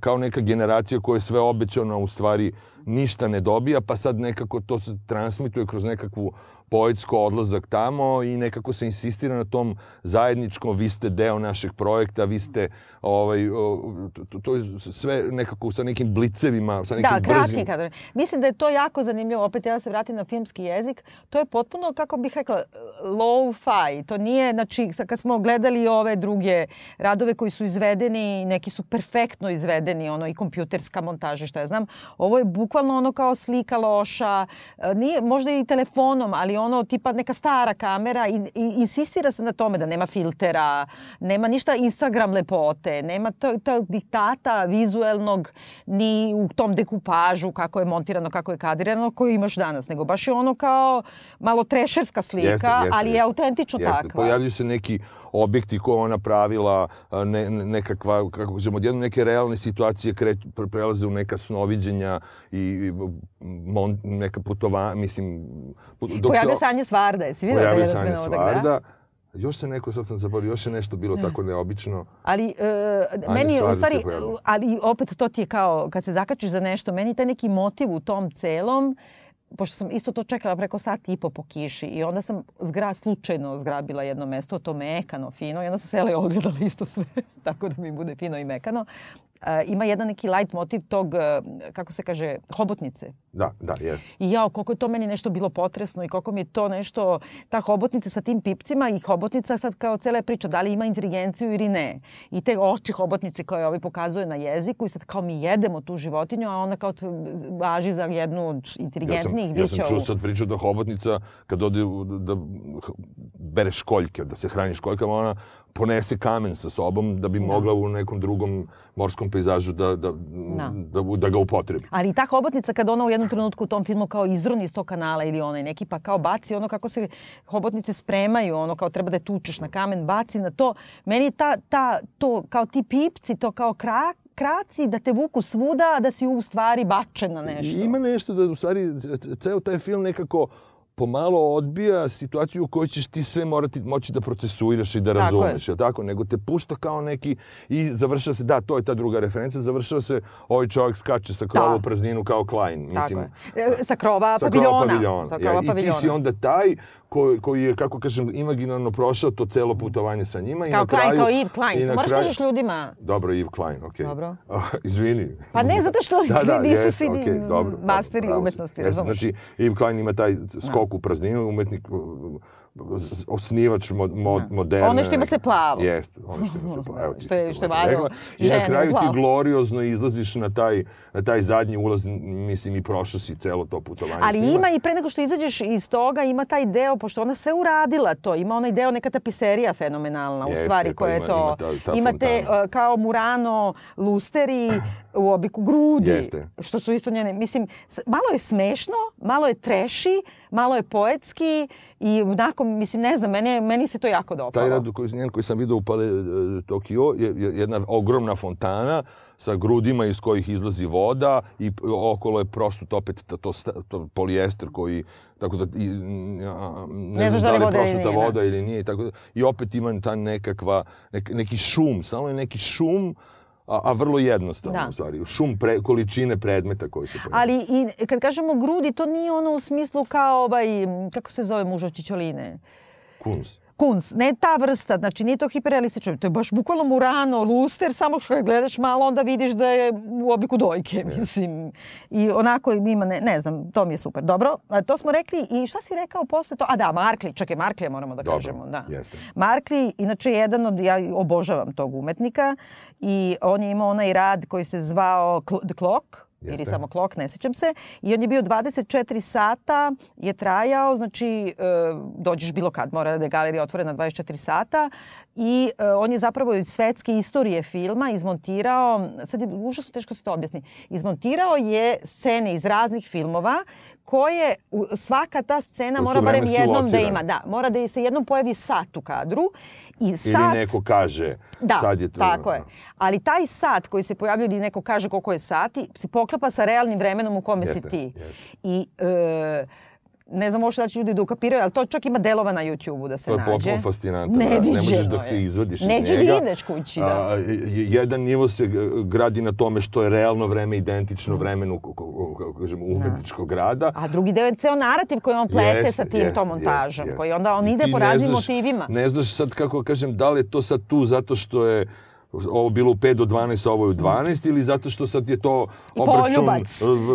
kao neka generacija koja je sve obećana, u stvari ništa ne dobija, pa sad nekako to se transmituje kroz nekakvu poetsko odlazak tamo i nekako se insistira na tom zajedničkom, vi ste deo našeg projekta, vi ste ovaj, to, je sve nekako sa nekim blicevima, sa nekim da, brzim... Da, kratki kadar. Mislim da je to jako zanimljivo, opet ja da se vratim na filmski jezik, to je potpuno, kako bih rekla, low-fi. To nije, znači, kad smo gledali ove druge radove koji su izvedeni, neki su perfektno izvedeni, ono i kompjuterska montaža, šta ja znam, ovo je bukvalno ono kao slika loša, nije, možda i telefonom, ali ono tipa neka stara kamera i, i insistira se na tome da nema filtera, nema ništa Instagram lepote, nema tog diktata vizuelnog ni u tom dekupažu kako je montirano, kako je kadrirano, koju imaš danas, nego baš je ono kao malo trešerska slika, jeste, jeste, ali je autentično jeste. takva. Pojavljuju se neki objekti koje ona pravila, ne, nekakva, kako ćemo, odjedno neke realne situacije kre, prelaze u neka snoviđenja i, i mon, neka putovanja, mislim... Dok Pojavio se Anja Svarda, jesi vidio? Pojavio se Anja Svarda. Još se neko, sad sam zaboravio, još je nešto bilo yes. tako neobično. Ali, uh, meni je, u stvari, ali opet to ti je kao, kad se zakačiš za nešto, meni taj neki motiv u tom celom, pošto sam isto to čekala preko sat i po po kiši i onda sam zgra, slučajno zgrabila jedno mesto, to mekano, fino i onda sam sela i odgledala isto sve, tako da mi bude fino i mekano. Uh, ima jedan neki light motiv tog, uh, kako se kaže, hobotnice. Da, da, jes. I jao, koliko je to meni nešto bilo potresno i koliko mi je to nešto, ta hobotnica sa tim pipcima i hobotnica sad kao cela priča, da li ima inteligenciju ili ne. I te oči hobotnice koje ovi pokazuje na jeziku i sad kao mi jedemo tu životinju, a ona kao važi za jednu od inteligentnijih ja sam, ja sam čuo sad priču da hobotnica kad ode da bere školjke, da se hrani školjkama, ona ponese kamen sa sobom da bi da. mogla u nekom drugom morskom pejzažu da, da, da. da, da ga upotrebi. Ali ta hobotnica kad ona u jednom trenutku u tom filmu kao izroni iz tog kanala ili onaj neki pa kao baci ono kako se hobotnice spremaju, ono kao treba da je tučeš na kamen, baci na to. Meni ta, ta, to kao ti pipci, to kao krak, kraci da te vuku svuda, da si u stvari bačen na nešto. Ima nešto da u stvari ceo taj film nekako uh, pomalo odbija situaciju u kojoj ćeš ti sve morati moći da procesuiraš i da tako razumeš, je. tako? Nego te pušta kao neki i završava se, da, to je ta druga referenca, završava se ovaj čovjek skače sa krova da. u prazninu kao Klein. Mislim, tako je. Sa krova sa paviljona. Krova paviljona. Sa krova ja, paviljona. I ti si onda taj koji, koji je, kako kažem, imaginarno prošao to celo putovanje sa njima. Kao i na Klein, kraju, kao Yves Klein. Moraš kraju... kažeš ljudima. Dobro, Yves Klein, okej. Okay. Dobro. izvini. Pa ne, zato što da, da, nisu jest, svi okay, dobro, masteri dobro, umetnosti, razumiješ. Znači, Yves Klein ima taj skok u prazninu, umetnik osnivač mod, mod, da. moderne... Ono što ima se plavo. Jeste, ono što ima se plavo. Evo, što je, što je valjalo I na kraju ti gloriozno izlaziš na taj, na taj zadnji ulaz, mislim, i prošao si celo to putovanje. Ali ima i pre nego što izađeš iz toga, ima taj deo, pošto ona sve uradila to, ima onaj deo, neka tapiserija fenomenalna, Jeste, u stvari, pa koja je to... Ima, ta, ta Imate uh, kao Murano, lusteri, u obiku grudi. Jeste. Što su isto njene, mislim, malo je smešno, malo je treši, malo je poetski i onako, mislim, ne znam, meni, meni se to jako dopalo. Taj rad koji, njen koji sam vidio u Pale Tokio je jedna ogromna fontana sa grudima iz kojih izlazi voda i okolo je prosut opet to, to, to polijester koji tako da i, ne, ne znaš da li je prosuta voda ili nije tako da, i opet ima ta nekakva nek, neki šum, samo je neki šum a, a vrlo jednostavno da. u stvari. Šum pre, količine predmeta koji se pojavljaju. Ali i kad kažemo grudi, to nije ono u smislu kao ovaj, kako se zove muž od Čičoline? Kunz kunc, ne ta vrsta, znači nije to hiperrealistično, to je baš bukvalno murano, luster, samo što gledaš malo onda vidiš da je u obliku dojke, mislim. I onako ima, ne, ne znam, to mi je super. Dobro, to smo rekli i šta si rekao posle to? A da, Markli, čekaj, Marklija moramo da Dobro, kažemo. Da. Jeste. Markli, inače jedan od, ja obožavam tog umetnika i on je imao onaj rad koji se zvao The Clock, Jeste. ili samo klok, ne sećam se. I on je bio 24 sata, je trajao, znači e, dođeš bilo kad, mora da je galerija otvorena 24 sata i e, on je zapravo iz svetske istorije filma izmontirao, sad je užasno teško se to objasni, izmontirao je scene iz raznih filmova koje svaka ta scena mora barem jednom da ima, da, mora da se jednom pojavi sat u kadru i sat... Ili neko kaže, da, sad je to... tako je. Ali taj sat koji se pojavljuje ili neko kaže koliko je sati, se poklapa sa realnim vremenom u kome jeste, si ti. Jeste. I e, ne znam možda da će ljudi da ukapiraju, ali to čak ima delova na YouTube-u da se nađe. To je potpuno fascinantno. Ne, da. ne možeš dok se izvadiš iz njega. da ideš kući, da. A, jedan nivo se gradi na tome što je realno vreme identično vremenu, kako kažemo, da. umetničkog rada. A drugi deo je ceo narativ koji on plete yes, sa tim yes, tom montažom, yes, yes. koji onda on ide po raznim motivima. Ne znaš sad kako kažem, da li je to sad tu zato što je ovo bilo u 5 do 12, a ovo je u 12 ili zato što sad je to obračun...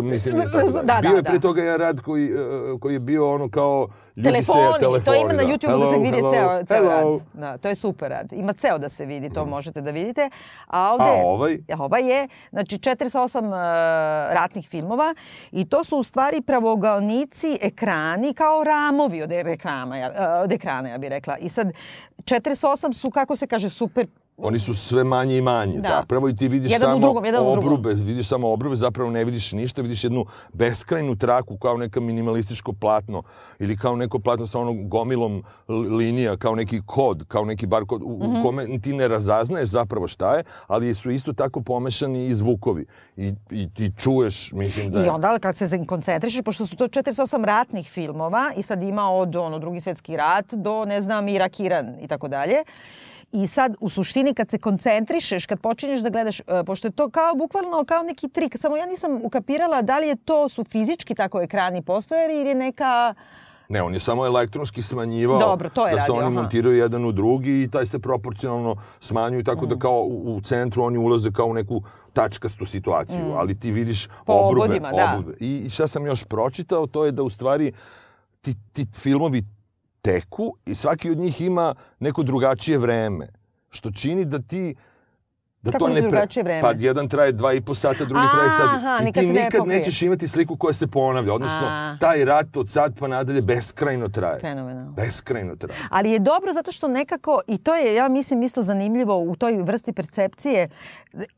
Mislim, je tako da. da. Bio je pre toga jedan rad koji, e, koji je bio ono kao ljudi telefoni, se telefoni. To ima na YouTube hello, da se vidi hello, ceo, ceo hello. rad. Da, to je super rad. Ima ceo da se vidi, to mm. možete da vidite. A, ovde, a ovaj? Ovaj je, znači, 48 uh, ratnih filmova i to su u stvari pravogalnici ekrani kao ramovi od ekrana, ja, od ekrana, ja bih rekla. I sad, 48 su, kako se kaže, super Oni su sve manje i manje. Da. Zapravo i ti vidiš jedan samo drugom, obrube, vidiš samo obrube, zapravo ne vidiš ništa, vidiš jednu beskrajnu traku kao neka minimalističko platno ili kao neko platno sa onom gomilom linija, kao neki kod, kao neki bar kod, u, mm -hmm. kome ti ne razaznaješ zapravo šta je, ali su isto tako pomešani i zvukovi. I, i ti čuješ, mislim da je... I onda kad se koncentrišeš, pošto su to 48 ratnih filmova i sad ima od ono, drugi svetski rat do, ne znam, Irak, Iran i tako dalje, I sad, u suštini, kad se koncentrišeš, kad počinješ da gledaš, uh, pošto je to kao bukvalno kao neki trik, samo ja nisam ukapirala da li je to su fizički tako ekrani postojali ili je neka Ne, on je samo elektronski smanjivao Dobro, to je da se radio, oni aha. montiraju jedan u drugi i taj se proporcionalno smanjuju tako Mm. da kao u, u centru oni ulaze kao u neku tačkastu situaciju, ali ti vidiš Mm. Po obrube. obodima, da. obrube. I, I šta sam još pročitao, to je da u stvari ti, ti filmovi teku i svaki od njih ima neko drugačije vreme. Što čini da ti da Kako misliš drugačije vreme? Pa jedan traje dva i po sata, drugi traje sat. Aha, I nikad ti ne nikad pokrije. nećeš imati sliku koja se ponavlja. Odnosno, A. taj rat od sad pa nadalje beskrajno traje. fenomenalno. Beskrajno traje. Ali je dobro zato što nekako, i to je, ja mislim, isto zanimljivo u toj vrsti percepcije, e,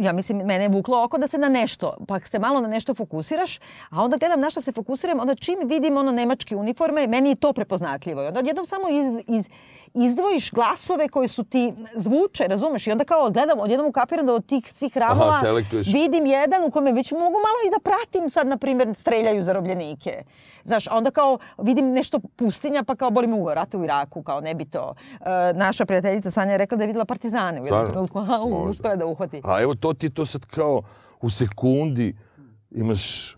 ja mislim, mene je vuklo oko da se na nešto, pa se malo na nešto fokusiraš, a onda gledam na što se fokusiram, onda čim vidim ono nemačke uniforme, meni je to prepoznatljivo. I onda odjednom samo iz, iz, izdvojiš glasove koji su ti zvuče, razumeš? I onda kao gledam, odjednom ukapiram da od tih svih ramova Aha, selektuješ. vidim jedan u kome već mogu malo i da pratim sad, na primjer, streljaju zarobljenike. Znaš, a onda kao vidim nešto pustinja, pa kao boli me uvo, rate u Iraku, kao ne bi to. E, naša prijateljica Sanja je rekla da je videla partizane u jednom trenutku. Možda. uspela da uhvati. A evo to ti to sad kao u sekundi imaš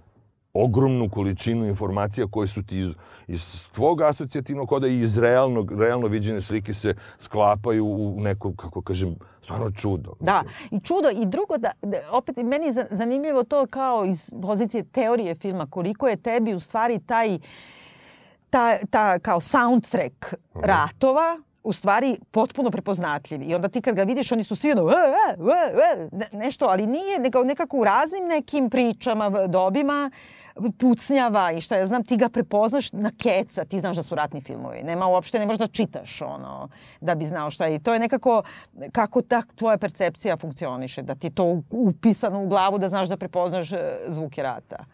ogromnu količinu informacija koje su ti iz, iz tvog asocijativnog koda i iz realnog, realno viđene slike se sklapaju u neko, kako kažem, stvarno čudo. Da, i čudo. I drugo, da, da opet meni je za- zanimljivo to kao iz pozicije teorije filma, koliko je tebi u stvari taj, ta, ta kao soundtrack ratova, u stvari potpuno prepoznatljiv. I onda ti kad ga vidiš, oni su svi ono, ne- nešto, ali nije, nego nekako u raznim nekim pričama, dobima, pucnjava i šta ja znam, ti ga prepoznaš na keca, ti znaš da su ratni filmovi. Nema uopšte, ne možeš da čitaš ono, da bi znao šta je. I to je nekako kako ta tvoja percepcija funkcioniše, da ti je to upisano u glavu da znaš da prepoznaš e, zvuke rata.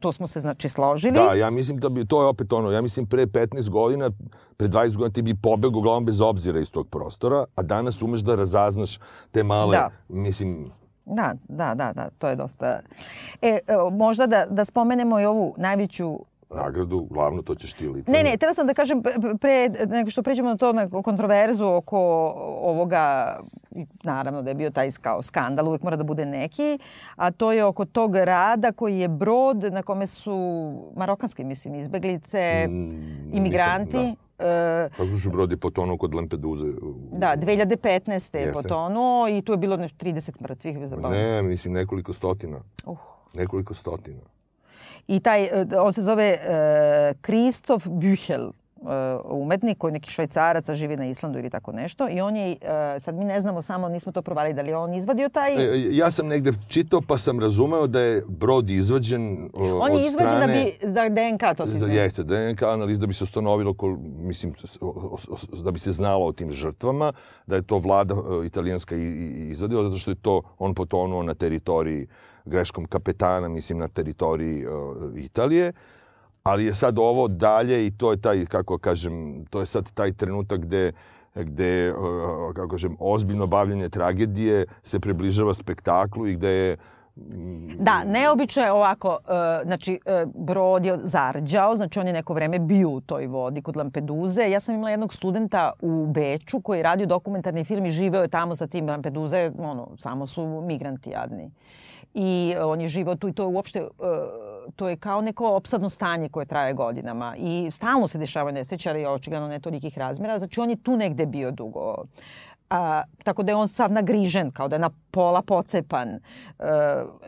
To smo se znači složili. Da, ja mislim da bi, to je opet ono, ja mislim pre 15 godina, pre 20 godina ti bi pobegao glavom bez obzira iz tog prostora, a danas umeš da razaznaš te male, Da. mislim, Da, da, da, da, to je dosta... E, evo, možda da, da spomenemo i ovu najveću nagradu, glavno to ćeš ti ili Ne, ne, treba sam da kažem pre- pre nego što pređemo na to na kontroverzu oko ovoga naravno da je bio taj kao skandal, uvek mora da bude neki, a to je oko tog rada koji je brod na kome su marokanske, mislim, izbeglice, Mm, imigranti. nisam, e, Kako su brodi potonuo kod Lampeduze? Da, 2015. je Jeste. potonuo i tu je bilo nešto 30 mrtvih. Zabavno. Ne, mislim nekoliko stotina. Uh. Nekoliko stotina. I taj, e, on se zove e, Kristof Büchel, e, umetnik koji je neki švajcarac, a živi na Islandu ili tako nešto. I on je, e, sad mi ne znamo samo, nismo to provali, da li je on izvadio taj... E, ja sam negde čitao pa sam razumeo da je brod izvađen on je izvađen da strane... bi, da DNK to Za, znao. jeste, DNK analiz da bi se ustanovilo, kol, mislim, da bi se znalo o tim žrtvama, da je to vlada e, italijanska izvadila, zato što je to on potonuo na teritoriji greškom kapetana, mislim, na teritoriji uh, Italije. Ali je sad ovo dalje i to je taj, kako kažem, to je sad taj trenutak gde gde, kako kažem, ozbiljno bavljanje tragedije se približava spektaklu i gde je mm, Da, neobično je ovako, e, znači e, brod je zarđao, znači on je neko vreme bio u toj vodi kod Lampeduze. Ja sam imala jednog studenta u Beču koji je radio dokumentarni film i živeo je tamo sa tim Lampeduze, ono, samo su migranti jadni. I on je živao tu i to je uopšte, e, to je kao neko opsadno stanje koje traje godinama. I stalno se dešavaju nesreće, ali očigledno ne tolikih razmjera. Znači on je tu negde bio dugo. A, tako da je on sav nagrižen, kao da je na pola pocepan. E,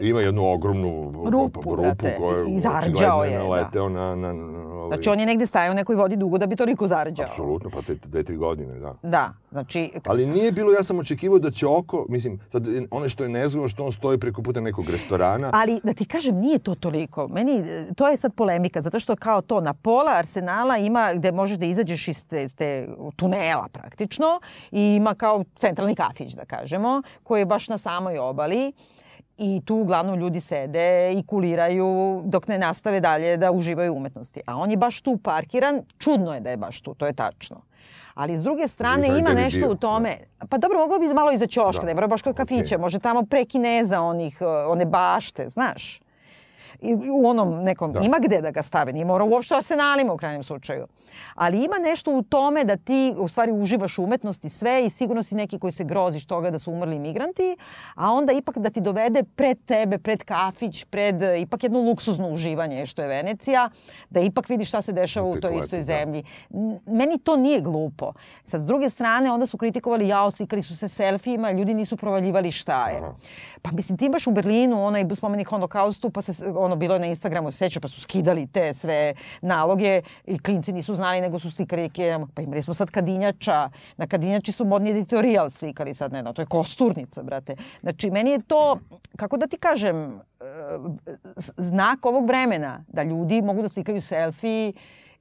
Ima jednu ogromnu Rupu, rupu je zarđao očigledno je, da. naleteo na... na, na ovaj, Znači on je negde stajao u nekoj vodi dugo da bi toliko zarđao. Apsolutno, pa te dve, tri godine, da. Da, znači... Ali nije bilo, ja sam očekivao da će oko, mislim, sad ono što je nezgodno što on stoji preko puta nekog restorana. Ali da ti kažem, nije to toliko. Meni, to je sad polemika, zato što kao to na pola arsenala ima gde možeš da izađeš iz te, te tunela praktično i ima kao centralni kafić, da kažemo, koji je baš na samoj obali. I tu uglavnom ljudi sede i kuliraju dok ne nastave dalje da uživaju umetnosti. A on je baš tu parkiran. Čudno je da je baš tu, to je tačno. Ali s druge strane ima nešto bio, u tome. Pa dobro, mogao bi malo iza ćoška, Da. ne mora baš kod kafića. Može tamo pre Kineza onih, uh, one bašte, znaš. I, u onom nekom, da. ima gde da ga stave, nije mora uopšte arsenalima u krajnjem slučaju. Ali ima nešto u tome da ti u stvari uživaš u umetnosti sve i sigurno si neki koji se groziš toga da su umrli migranti, a onda ipak da ti dovede pred tebe, pred kafić, pred ipak jedno luksuzno uživanje što je Venecija, da ipak vidiš šta se dešava u toj istoj da. zemlji. Meni to nije glupo. Sad, s druge strane, onda su kritikovali, jao, slikali su se selfijima, ljudi nisu provaljivali šta je. Pa mislim, ti imaš u Berlinu onaj spomenik holokaustu, pa se, ono, bilo je na Instagramu, seća, pa su skidali te sve naloge i klinci nisu znali, nego su slikali, pa imali smo sad Kadinjača, na Kadinjači su modni editorijal slikali sad, ne, no, to je kosturnica, brate. Znači, meni je to, kako da ti kažem, e, znak ovog vremena, da ljudi mogu da slikaju selfie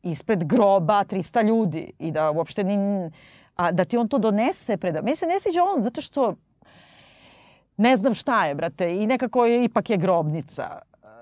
ispred groba 300 ljudi i da uopšte ni, a da ti on to donese pred... Meni se ne sviđa on zato što ne znam šta je, brate, i nekako je, ipak je grobnica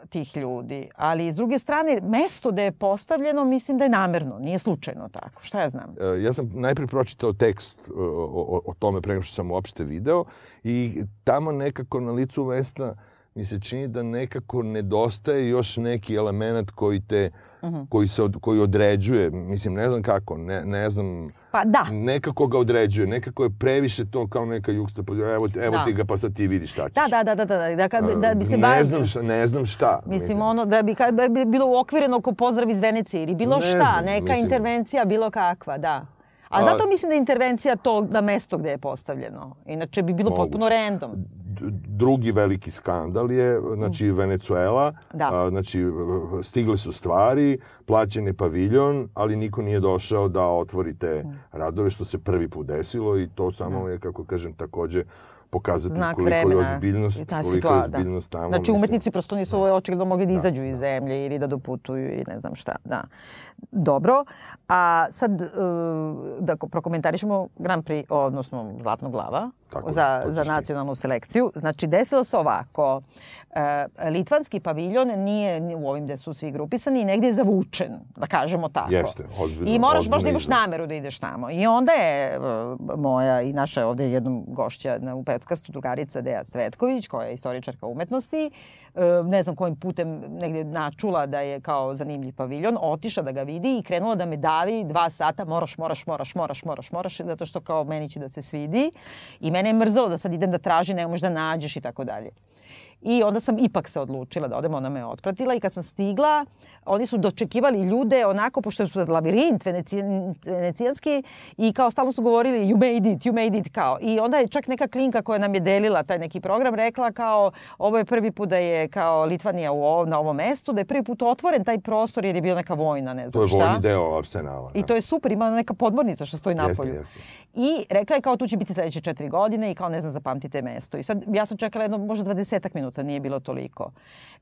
tih ljudi. Ali, s druge strane, mesto da je postavljeno, mislim da je namerno, nije slučajno tako. Šta ja znam? E, ja sam najprej pročitao tekst o, o, o tome pre što sam uopšte video i tamo nekako na licu mesta mi se čini da nekako nedostaje još neki element koji te uh mhm. -huh. koji se od, koji određuje, mislim ne znam kako, ne, ne znam Pa da. Nekako ga određuje, nekako je previše to kao neka juksta, evo, evo da. ti ga pa sad ti vidiš šta ćeš. Da, da, da, da, da, da, da, da bi se ne bavio... znam šta, ne znam šta. Mislim, mislim. ono, da bi, kad, bi bilo uokvireno ko pozdrav iz Venecije ili bilo ne šta, znam, neka mislim. intervencija bilo kakva, da. A zato mislim da je intervencija to na mesto gde je postavljeno. Inače bi bilo moguće. potpuno random drugi veliki skandal je, znači, mm. Venezuela. Da. A, znači, stigle su stvari, plaćen je paviljon, ali niko nije došao da otvori te mm. radove, što se prvi put desilo i to samo da. je, kako kažem, takođe pokazati Znak koliko vremena. je ozbiljnost, koliko je da. ozbiljnost tamo. Znači, umetnici prosto nisu da. očigledno mogli da, da izađu iz zemlje ili da doputuju ili ne znam šta. Da. Dobro. A sad, uh, da prokomentarišemo Grand Prix, odnosno Zlatno glava, Tako za, za nacionalnu selekciju. Znači, desilo se ovako. E, litvanski paviljon nije u ovim gde su svi grupisani, negde je zavučen, da kažemo tako. Jeste, ozbiljno. I moraš baš da imaš nameru da ideš tamo. I onda je uh, moja i naša ovde jednom gošća na, u podcastu drugarica Deja Svetković, koja je istoričarka umetnosti, ne znam kojim putem negde načula da je kao zanimljiv paviljon, otiša da ga vidi i krenula da me davi dva sata, moraš, moraš, moraš, moraš, moraš, moraš, zato što kao meni će da se svidi. I mene je mrzalo da sad idem da tražim, ne možeš da nađeš i tako dalje. I onda sam ipak se odlučila da odem, ona me otpratila i kad sam stigla, oni su dočekivali ljude onako, pošto su labirint venecijanski i kao stalno su govorili you made it, you made it kao. I onda je čak neka klinka koja nam je delila taj neki program rekla kao ovo je prvi put da je kao Litvanija u ovom, na ovom mestu, da je prvi put otvoren taj prostor jer je bila neka vojna, ne znam šta. To je vojni deo arsenala. Da. I to je super, ima neka podmornica što stoji napolju. Jeste, jeste. I rekla je kao tu će biti sledeće četiri godine i kao ne znam zapamtite mesto. I sad ja sam čekala jedno možda 20 minuta, nije bilo toliko.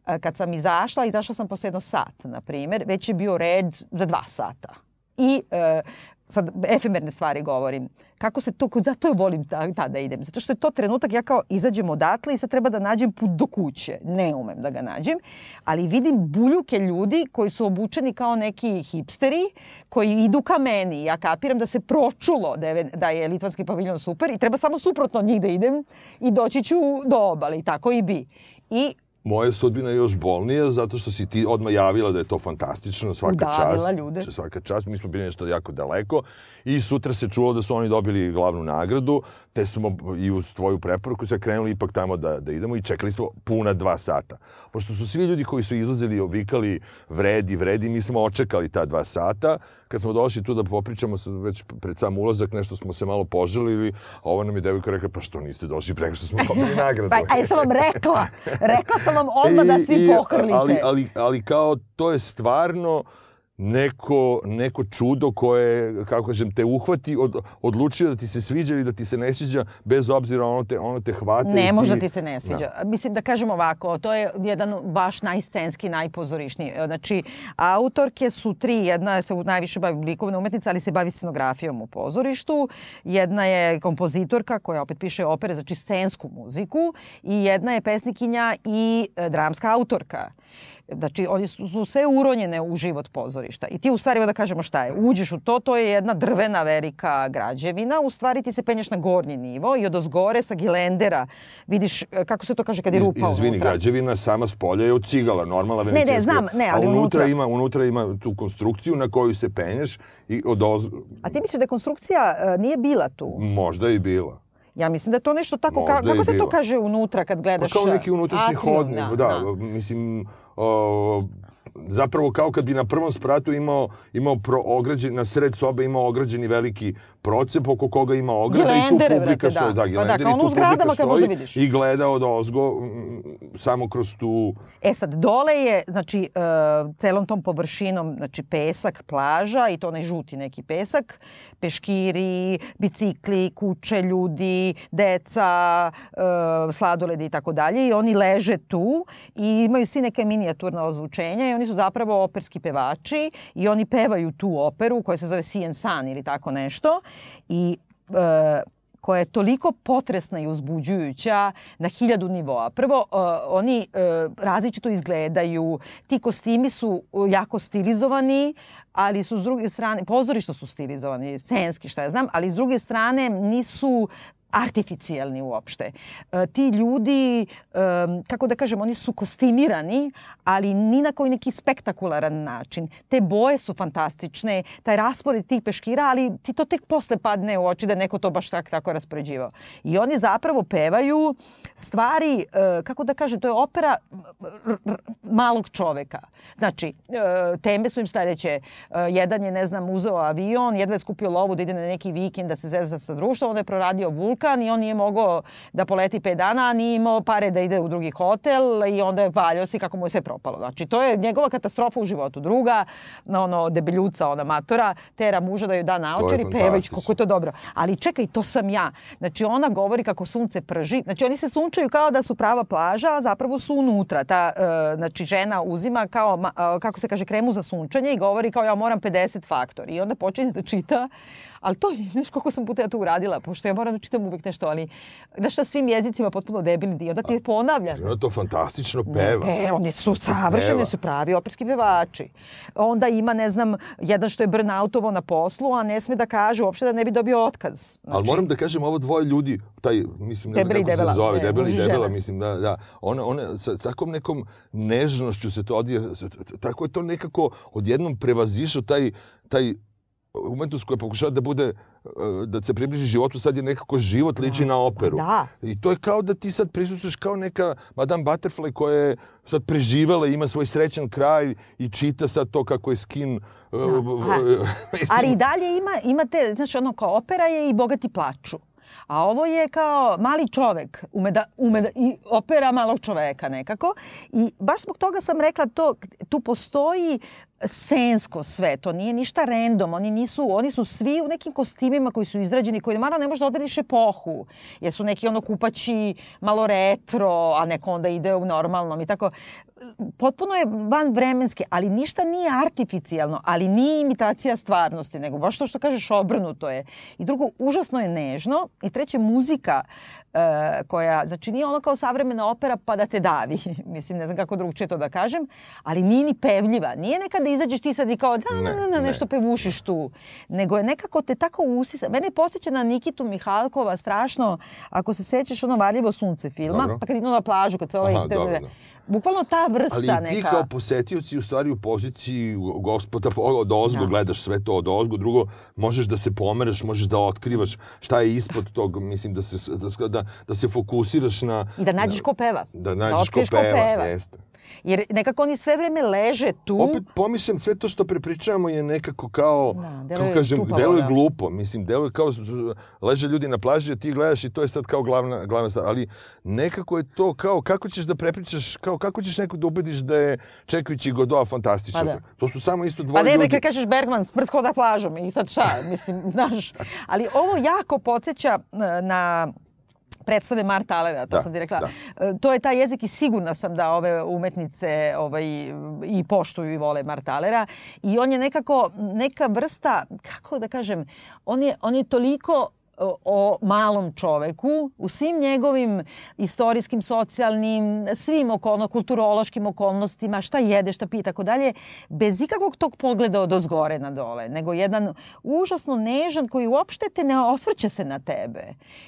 E, kad sam izašla, izašla sam posle jedno sat, na primer, već je bio red za dva sata. I e, sad efemerne stvari govorim. Kako se to, zato volim tada da idem. Zato što je to trenutak, ja kao izađem odatle i sad treba da nađem put do kuće. Ne umem da ga nađem, ali vidim buljuke ljudi koji su obučeni kao neki hipsteri, koji idu ka meni. Ja kapiram da se pročulo da je, da je litvanski paviljon super i treba samo suprotno od njih da idem i doći ću do obale i tako i bi. I Moja sudbina je još bolnija zato što si ti odmah javila da je to fantastično, svaka Udavila čast. ljude. Svaka čast, mi smo bili nešto jako daleko i sutra se čulo da su oni dobili glavnu nagradu, te smo i uz tvoju preporuku se krenuli ipak tamo da, da idemo i čekali smo puna dva sata. Pošto su svi ljudi koji su izlazili i ovikali vredi, vredi, mi smo očekali ta dva sata. Kad smo došli tu da popričamo već pred sam ulazak, nešto smo se malo poželili, a ovo nam je devojka rekla, pa što niste došli preko što smo dobili nagradu? pa, a ja sam vam rekla, rekla sam vam odmah da svi pohrlite. Ali, ali, ali kao to je stvarno, neko, neko čudo koje, kako kažem, te uhvati, od, odlučio da ti se sviđa ili da ti se ne sviđa, bez obzira ono te, ono te hvata. Ne, možda ti se ne sviđa. Da. Mislim da kažem ovako, to je jedan baš najscenski, najpozorišniji. Znači, autorke su tri, jedna se najviše bavi likovne umetnice, ali se bavi scenografijom u pozorištu. Jedna je kompozitorka koja opet piše opere, znači scensku muziku i jedna je pesnikinja i e, dramska autorka. Znači, oni su, su sve uronjene u život pozorišta. I ti u stvari, da kažemo šta je, uđeš u to, to je jedna drvena velika građevina, u stvari ti se penješ na gornji nivo i od ozgore sa gilendera vidiš, e, kako se to kaže kad je rupa Iz, Izvini, unutra. građevina sama s polja je od cigala, normalna venecijanska. Ne, ne, znam, ne, ali unutra, unutra- ima, unutra ima tu konstrukciju na koju se penješ i od oz... A ti misliš da konstrukcija e, nije bila tu? Možda i bila. Ja mislim da je to nešto tako, Možda ka, kako se to kaže unutra kad Pa gledaš kao neki unutrašnji hodnik, da, mislim, o, zapravo kao kad bi na prvom spratu imao, imao pro, ograđen, na sred sobe imao ograđeni veliki procep oko koga ima ograda i tu publika brate, stoji. da. Da, Pa da, kao ono u zgradama kad možda vidiš. i gleda od ozgo samo kroz tu... E sad, dole je, znači, uh, celom tom površinom, znači, pesak, plaža i to onaj žuti neki pesak, peškiri, bicikli, kuće, ljudi, deca, uh, sladoledi i tako dalje i oni leže tu i imaju svi neke minijaturna ozvučenja i oni su zapravo operski pevači i oni pevaju tu operu koja se zove Sien San ili tako nešto i uh, koja je toliko potresna i uzbuđujuća na hiljadu nivoa. Prvo, uh, oni uh, različito izgledaju, ti kostimi su uh, jako stilizovani, ali su s druge strane, pozorišno su stilizovani, scenski šta ja znam, ali s druge strane nisu artificijalni uopšte. E, ti ljudi, e, kako da kažem, oni su kostimirani, ali ni na koji neki spektakularan način. Te boje su fantastične, taj raspored tih peškira, ali ti to tek posle padne u oči da neko to baš tak, tako raspoređivao. I oni zapravo pevaju stvari, e, kako da kažem, to je opera malog čoveka. Znači, teme su im sledeće. Jedan je, ne znam, uzeo avion, jedva je skupio lovu da ide na neki vikend da se zeza sa društvom, onda je proradio vulkan i on nije mogao da poleti 5 dana, a nije imao pare da ide u drugi hotel i onda je valjao se kako mu je sve propalo. Znači, to je njegova katastrofa u životu. Druga, ono debeljuca, ona matora, tera muža da joj da naočar i pevajući kako je to dobro. Ali čekaj, to sam ja. Znači, ona govori kako sunce prži. Znači, oni se sunčaju kao da su prava plaža, a zapravo su unutra. Ta, e, znači, žena uzima kao, e, kako se kaže, kremu za sunčanje i govori kao ja moram 50 faktor. I onda počinje da čita Ali to, znaš koliko sam puta ja to uradila, pošto ja moram da čitam uvek nešto, ali znaš na svim jezicima potpuno debilni i onda ti ponavlja. I ona to fantastično peva. Pe, oni su savršeni, su pravi operski pevači. Onda ima, ne znam, jedan što je burnoutovo na poslu, a ne sme da kaže uopšte da ne bi dobio otkaz. Znači, Ali moram da kažem, ovo dvoje ljudi, taj, mislim, ne znam kako debela, se zove, ne, debeli debela, žena. mislim, da, da. One, one, sa takvom nekom nežnošću se to odvija, tako je to nekako odjednom prevazišao taj, taj umetnost koja pokušava da bude, eh, da se približi životu, sad je nekako život liči na operu. Da. I to je kao da ti sad prisustuješ kao neka Madame Butterfly koja je sad preživala, ima svoj srećan kraj i čita sad to kako je skin... eh, mislim, Ali i dalje ima, imate, znači ono kao opera je i bogati plaču. A ovo je kao mali čovek, ume da, ume da, i opera malog čoveka nekako. I baš zbog toga sam rekla to, tu postoji sensko sve, to nije ništa random, oni nisu, oni su svi u nekim kostimima koji su izrađeni, koji naravno ne može da odrediš epohu, jer su neki ono kupaći malo retro, a neko onda ide u normalnom i tako. Potpuno je van vremenski, ali ništa nije artificijalno, ali nije imitacija stvarnosti, nego baš to što kažeš obrnuto je. I drugo, užasno je nežno. I treće, muzika e, koja, znači nije ono kao savremena opera pa da te davi. Mislim, ne znam kako drugčije to da kažem, ali nije ni pevljiva. Nije nekada da izađeš ti sad i kao da, Ne, na, na, na, nešto ne. pevušiš tu. Nego je nekako te tako usisa. Mene posjeća na Nikitu Mihalkova strašno, ako se sećaš ono Varljivo sunce filma, Dobro. pa kad idu na plažu, kad se ovaj... Aha, dobro, da. Bukvalno ta vrsta Ali neka... ti kao posetioc si u stvari u poziciji gospoda od ozgo, Da. gledaš sve to od ozgo, drugo možeš da se pomeraš, možeš da otkrivaš šta je ispod tog, mislim da se, da, da, da se fokusiraš na... I da nađeš ko peva. Da nađeš ko otkriješ peva, jeste. Jer nekako oni sve vreme leže tu. Opet pomišljam, sve to što prepričavamo je nekako kao, Da, kako deluje kažem, tupavo, deluje da. glupo. Mislim, deluje kao, leže ljudi na plaži, a ti gledaš i to je sad kao glavna, glavna stvar. Ali nekako je to kao, kako ćeš da prepričaš, kao kako ćeš nekog da ubediš da je čekajući Godova fantastično. Pa da. To su samo isto Pa dvoje ne, bre, ljudi. kad kažeš Bergman, smrt hoda plažom i sad šta, mislim, znaš. Ali ovo jako podsjeća e, na predstave Marta Alera, to Da, sam ti rekla. da. E, To je taj jezik i sigurna sam da ove umetnice ovaj, i poštuju i vole Marta Alera. I on je nekako neka vrsta, kako da kažem, on je, on je toliko o malom čoveku u svim njegovim istorijskim, socijalnim, svim okolno, kulturološkim okolnostima, šta jede, šta pije, tako dalje, bez ikakvog tog pogleda od ozgore na dole, nego jedan užasno nežan koji uopšte te ne osvrće se na tebe.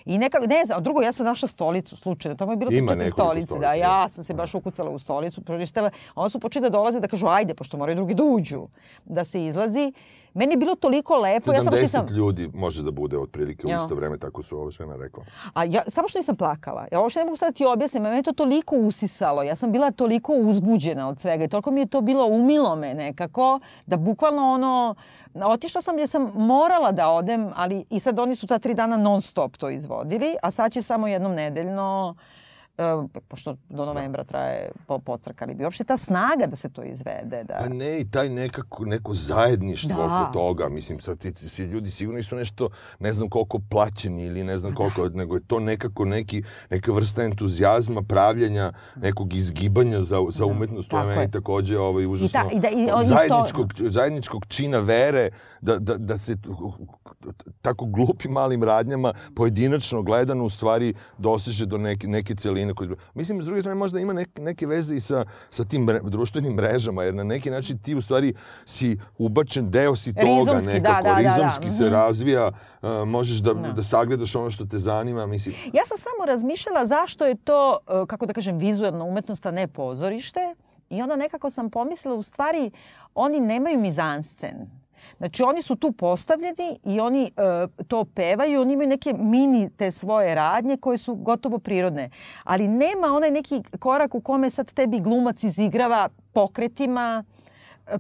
I neka, ne znam, drugo, ja sam našla stolicu slučajno, tamo je bilo Ima četiri stolice, da, ja sam se baš ukucala u stolicu, pročistala, onda su počeli da dolaze da kažu ajde, pošto moraju drugi da uđu, da se izlazi. Meni je bilo toliko lepo. 70 ja sam nisam... ljudi može da bude otprilike u isto vreme, tako su ovo žena rekla. A ja, samo što nisam plakala. Ja uopšte ne mogu sad da ti objasnim, mene to toliko usisalo. Ja sam bila toliko uzbuđena od svega i toliko mi je to bilo umilo me nekako, da bukvalno ono, otišla sam gdje sam morala da odem, ali i sad oni su ta tri dana non stop to izvodili, a sad će samo jednom nedeljno pošto do novembra traje po, pocrkali bi. Uopšte ta snaga da se to izvede. Da... Pa ne, i taj nekako, neko zajedništvo da. oko toga. Mislim, sad ti, ti, ljudi sigurno su nešto, ne znam koliko plaćeni ili ne znam koliko, da. nego je to nekako neki, neka vrsta entuzijazma, pravljenja, nekog izgibanja za, za da, umetnost. To je meni takođe ovaj, užasno. I, ta, i da, i, zajedničkog, zajedničkog čina vere, da, da, da se tako glupim malim radnjama pojedinačno gledano u stvari doseže do neke, neke celine. Koje... Mislim, s druge strane, možda ima neke, neke veze i sa, sa tim mre, društvenim mrežama, jer na neki način ti u stvari si ubačen, deo si toga rizomski, nekako, da, da, rizomski da, da. se -hmm. razvija, uh, možeš da, da. da sagledaš ono što te zanima. Mislim. Ja sam samo razmišljala zašto je to, uh, kako da kažem, vizualna umetnost, a ne pozorište. I onda nekako sam pomislila, u stvari, oni nemaju mizanscen Znači oni su tu postavljeni i oni e, to pevaju, oni imaju neke mini te svoje radnje koje su gotovo prirodne. Ali nema onaj neki korak u kome sad tebi glumac izigrava pokretima,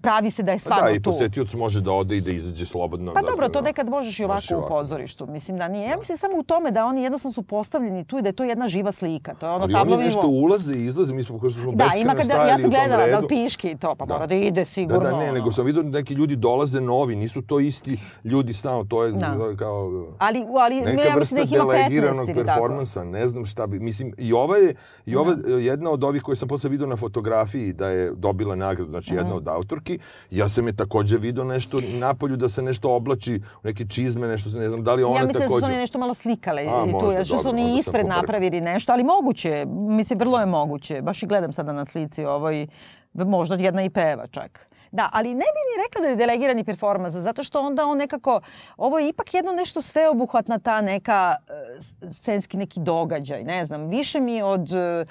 pravi se da je stvarno tu. Da, i posetioc može da ode i da izađe slobodno. Pa da dobro, to nekad možeš i ovako, ovako u pozorištu. Mislim da nije. Ja mislim samo u tome da oni jednostavno su postavljeni tu i da je to jedna živa slika. To je ono Ali oni nešto ulaze i izlaze, mi smo kako smo da, ima kada, ja sam gledala da piški i to, pa da. mora da ide sigurno. Da, da, ne, nego sam vidio da neki ljudi dolaze novi, nisu to isti ljudi stalno, to je da. kao ali, ali neka ne, ja mislim da ih ima 15 ili performansa, ne znam šta bi, mislim, i ova je, i ova da. jedna od ovih koje sam posle video na fotografiji da je dobila nagradu, znači jedna mhm. od autorki, ja sam je takođe video nešto napolju da se nešto oblači, neke čizme, nešto se ne znam, da li ona takođe... Ja mislim takođe... da su oni nešto malo slikale A, i tu, ja što su oni ispred napravili nešto, ali moguće, mislim, vrlo je moguće. Baš i gledam sada na slici ovoj, možda jedna i peva čak. Da, ali ne bi ni rekla da je delegirani performans, zato što onda on nekako, ovo je ipak jedno nešto sveobuhvatna ta neka uh, scenski neki događaj, ne znam, više mi od, uh,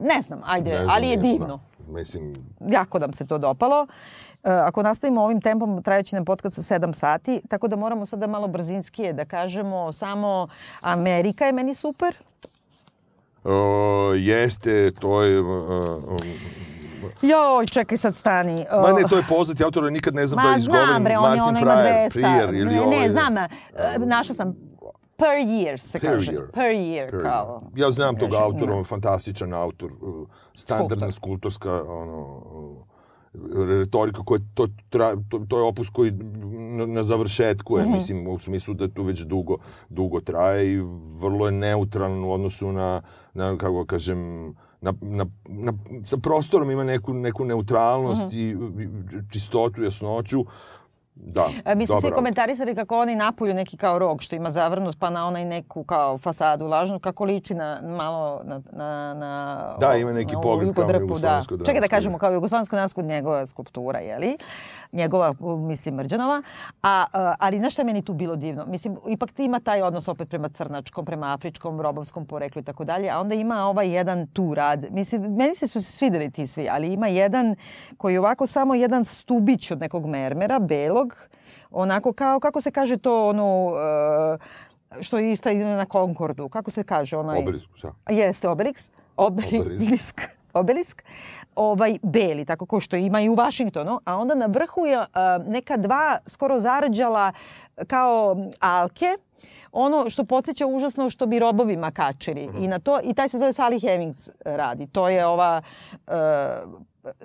ne znam, ajde, ne znam, ali je divno. Da, mislim... Jako nam se to dopalo. Eh, ako nastavimo ovim tempom, trajeći nam podcast sa 7 sati, tako da moramo sada malo brzinskije da kažemo samo Amerika je meni super. Uh, jeste, to je... Uh, Joj, čekaj sad stani. Uh, Ma ne, to je poznati autor, nikad ne znam Ma, da izgovorim bre, Martin on, on Prier, Prier ili ne, ovaj... Ne, znam, uh, našla sam per year se per kaže. Year. Per year, per kao. Ja znam tog autora, on fantastičan autor, standardna skulptorska, ono, retorika koja to, tra, to, to je opus koji na, na završetku je, mm -hmm. mislim, u smislu da tu već dugo, dugo traje i vrlo je neutralan u odnosu na, na kako da kažem, na, na, na, sa prostorom ima neku, neku neutralnost mm -hmm. i čistotu, jasnoću, Da, e, Mi su svi komentarisali kako oni napolju neki kao rog što ima zavrnut pa na onaj neku kao fasadu lažnu kako liči na malo na, na, na Da, ima neki pogled kao jugoslovensko da. Čekaj da kažemo kao jugoslovensko dansku njegova skulptura, je li? Njegova, mislim, Mrđanova. A, ali znaš šta je meni tu bilo divno? Mislim, ipak ima taj odnos opet prema crnačkom, prema afričkom, robovskom poreklu i tako dalje, a onda ima ovaj jedan tu rad. Mislim, meni se su se svideli ti svi, ali ima jedan koji je ovako samo jedan stubić od nekog mermera, belog, onako kao, kako se kaže to, ono, uh, što je isto na Concordu, kako se kaže onaj... Obelisk, šta? Jeste, obelisk. Obelisk. obelisk. Ovaj, beli, tako ko što ima i u Vašingtonu, a onda na vrhu je uh, neka dva skoro zarđala kao alke, ono što podsjeća užasno što bi robovima kačili. Mm. I, na to, I taj se zove Sally Hemings radi. To je ova uh,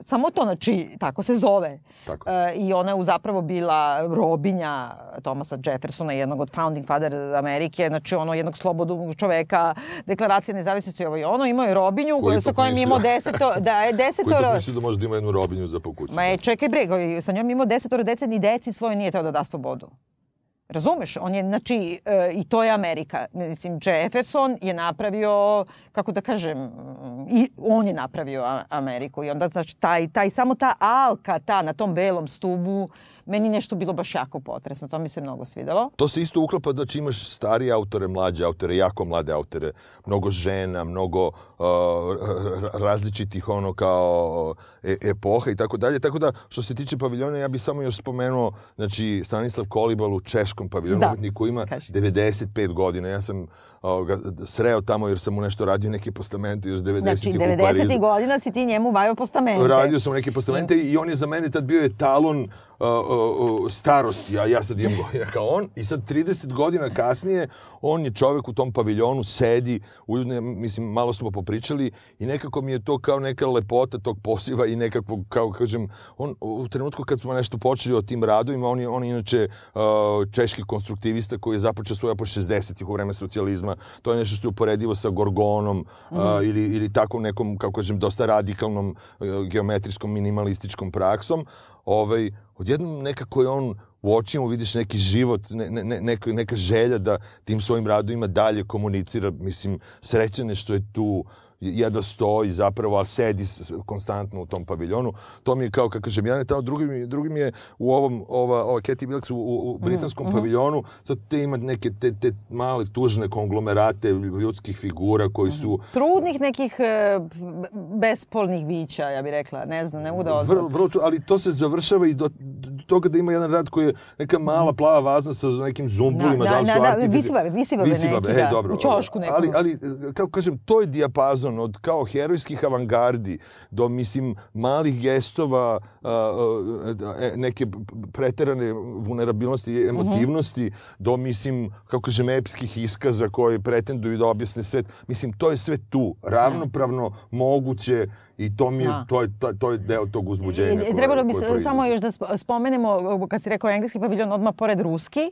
samo to, znači, tako se zove. Tako. E, I ona je zapravo bila robinja Thomasa Jeffersona, jednog od founding father Amerike, znači ono jednog slobodnog čoveka, deklaracija nezavisnosti ovo i ono, imao je robinju Koji sa kojom imao deseto, da je desetoro... Koji to misli da može da ima jednu robinju za pokuću? Ma je, čekaj bre, sa njom imao desetoro dece, ni deci svoje nije teo da da slobodu. Razumeš? On je, znači, e, i to je Amerika. Mislim, Jefferson je napravio, kako da kažem, i on je napravio Ameriku. I onda, znači, taj, taj, samo ta alka, ta na tom belom stubu, meni nešto bilo baš jako potresno. To mi se mnogo svidelo. To se isto uklapa da či imaš starije autore, mlađe autore, jako mlade autore, mnogo žena, mnogo uh, različitih ono kao e, epoha i tako dalje. Tako da, što se tiče paviljona, ja bih samo još spomenuo, znači, Stanislav Kolibal u češkom paviljonu, da. koji ima Kaži. 95 godina. Ja sam ga sreo tamo jer sam mu nešto radio neke postamente još 90-ih znači, 90 godina si ti njemu vajao postamente. Radio sam neke postamente i, i on je za mene tad bio etalon uh, uh, starosti, ja, ja sad imam godina kao on, i sad 30 godina kasnije, on je čovek u tom paviljonu, sedi, uljudne, mislim, malo smo popričali i nekako mi je to kao neka lepota tog poziva i nekako, kao kažem, on u trenutku kad smo nešto počeli o tim radovima, on je, on je inače uh, češki konstruktivista koji je započeo svoja po 60-ih u vreme socijalizma, to je nešto što je uporedivo sa Gorgonom mm. uh, ili, ili tako nekom, kako kažem, dosta radikalnom uh, geometrijskom minimalističkom praksom, ovaj, odjednom nekako je on u očima vidiš neki život, ne, ne, neka, neka želja da tim svojim radovima dalje komunicira, mislim, srećan je što je tu, jedva stoji zapravo, ali sedi konstantno u tom paviljonu. To mi je kao, kako kažem, jedan je tamo, drugi mi, drugi mi je u ovom, ova, ova Katie Wilkes u, u britanskom mm -hmm. paviljonu, sad te ima neke te, te male tužne konglomerate ljudskih figura koji su... Mhm. Trudnih nekih e, bespolnih bića, ja bih rekla, ne znam, ne mogu da Vrlo, vrlo, ali to se završava i do, do toga da ima jedan rad koji je neka mala plava vazna sa nekim zumbulima, da, da, da su da, da, visibabe, visibabe, visibabe neki, e, da, dobro, u čošku nekom. Ali, ali, kako kažem, to je dijapazon fazon od kao herojskih avangardi do, mislim, malih gestova, e, neke preterane vulnerabilnosti emotivnosti, mm -hmm. do, mislim, kako kažem, epskih iskaza koji pretenduju da objasne svet. Mislim, to je sve tu, ravnopravno, moguće, i to mi je, da. to je, to, je deo tog uzbuđenja. I, trebalo bi samo još da spomenemo, kad si rekao engleski paviljon, odmah pored ruski,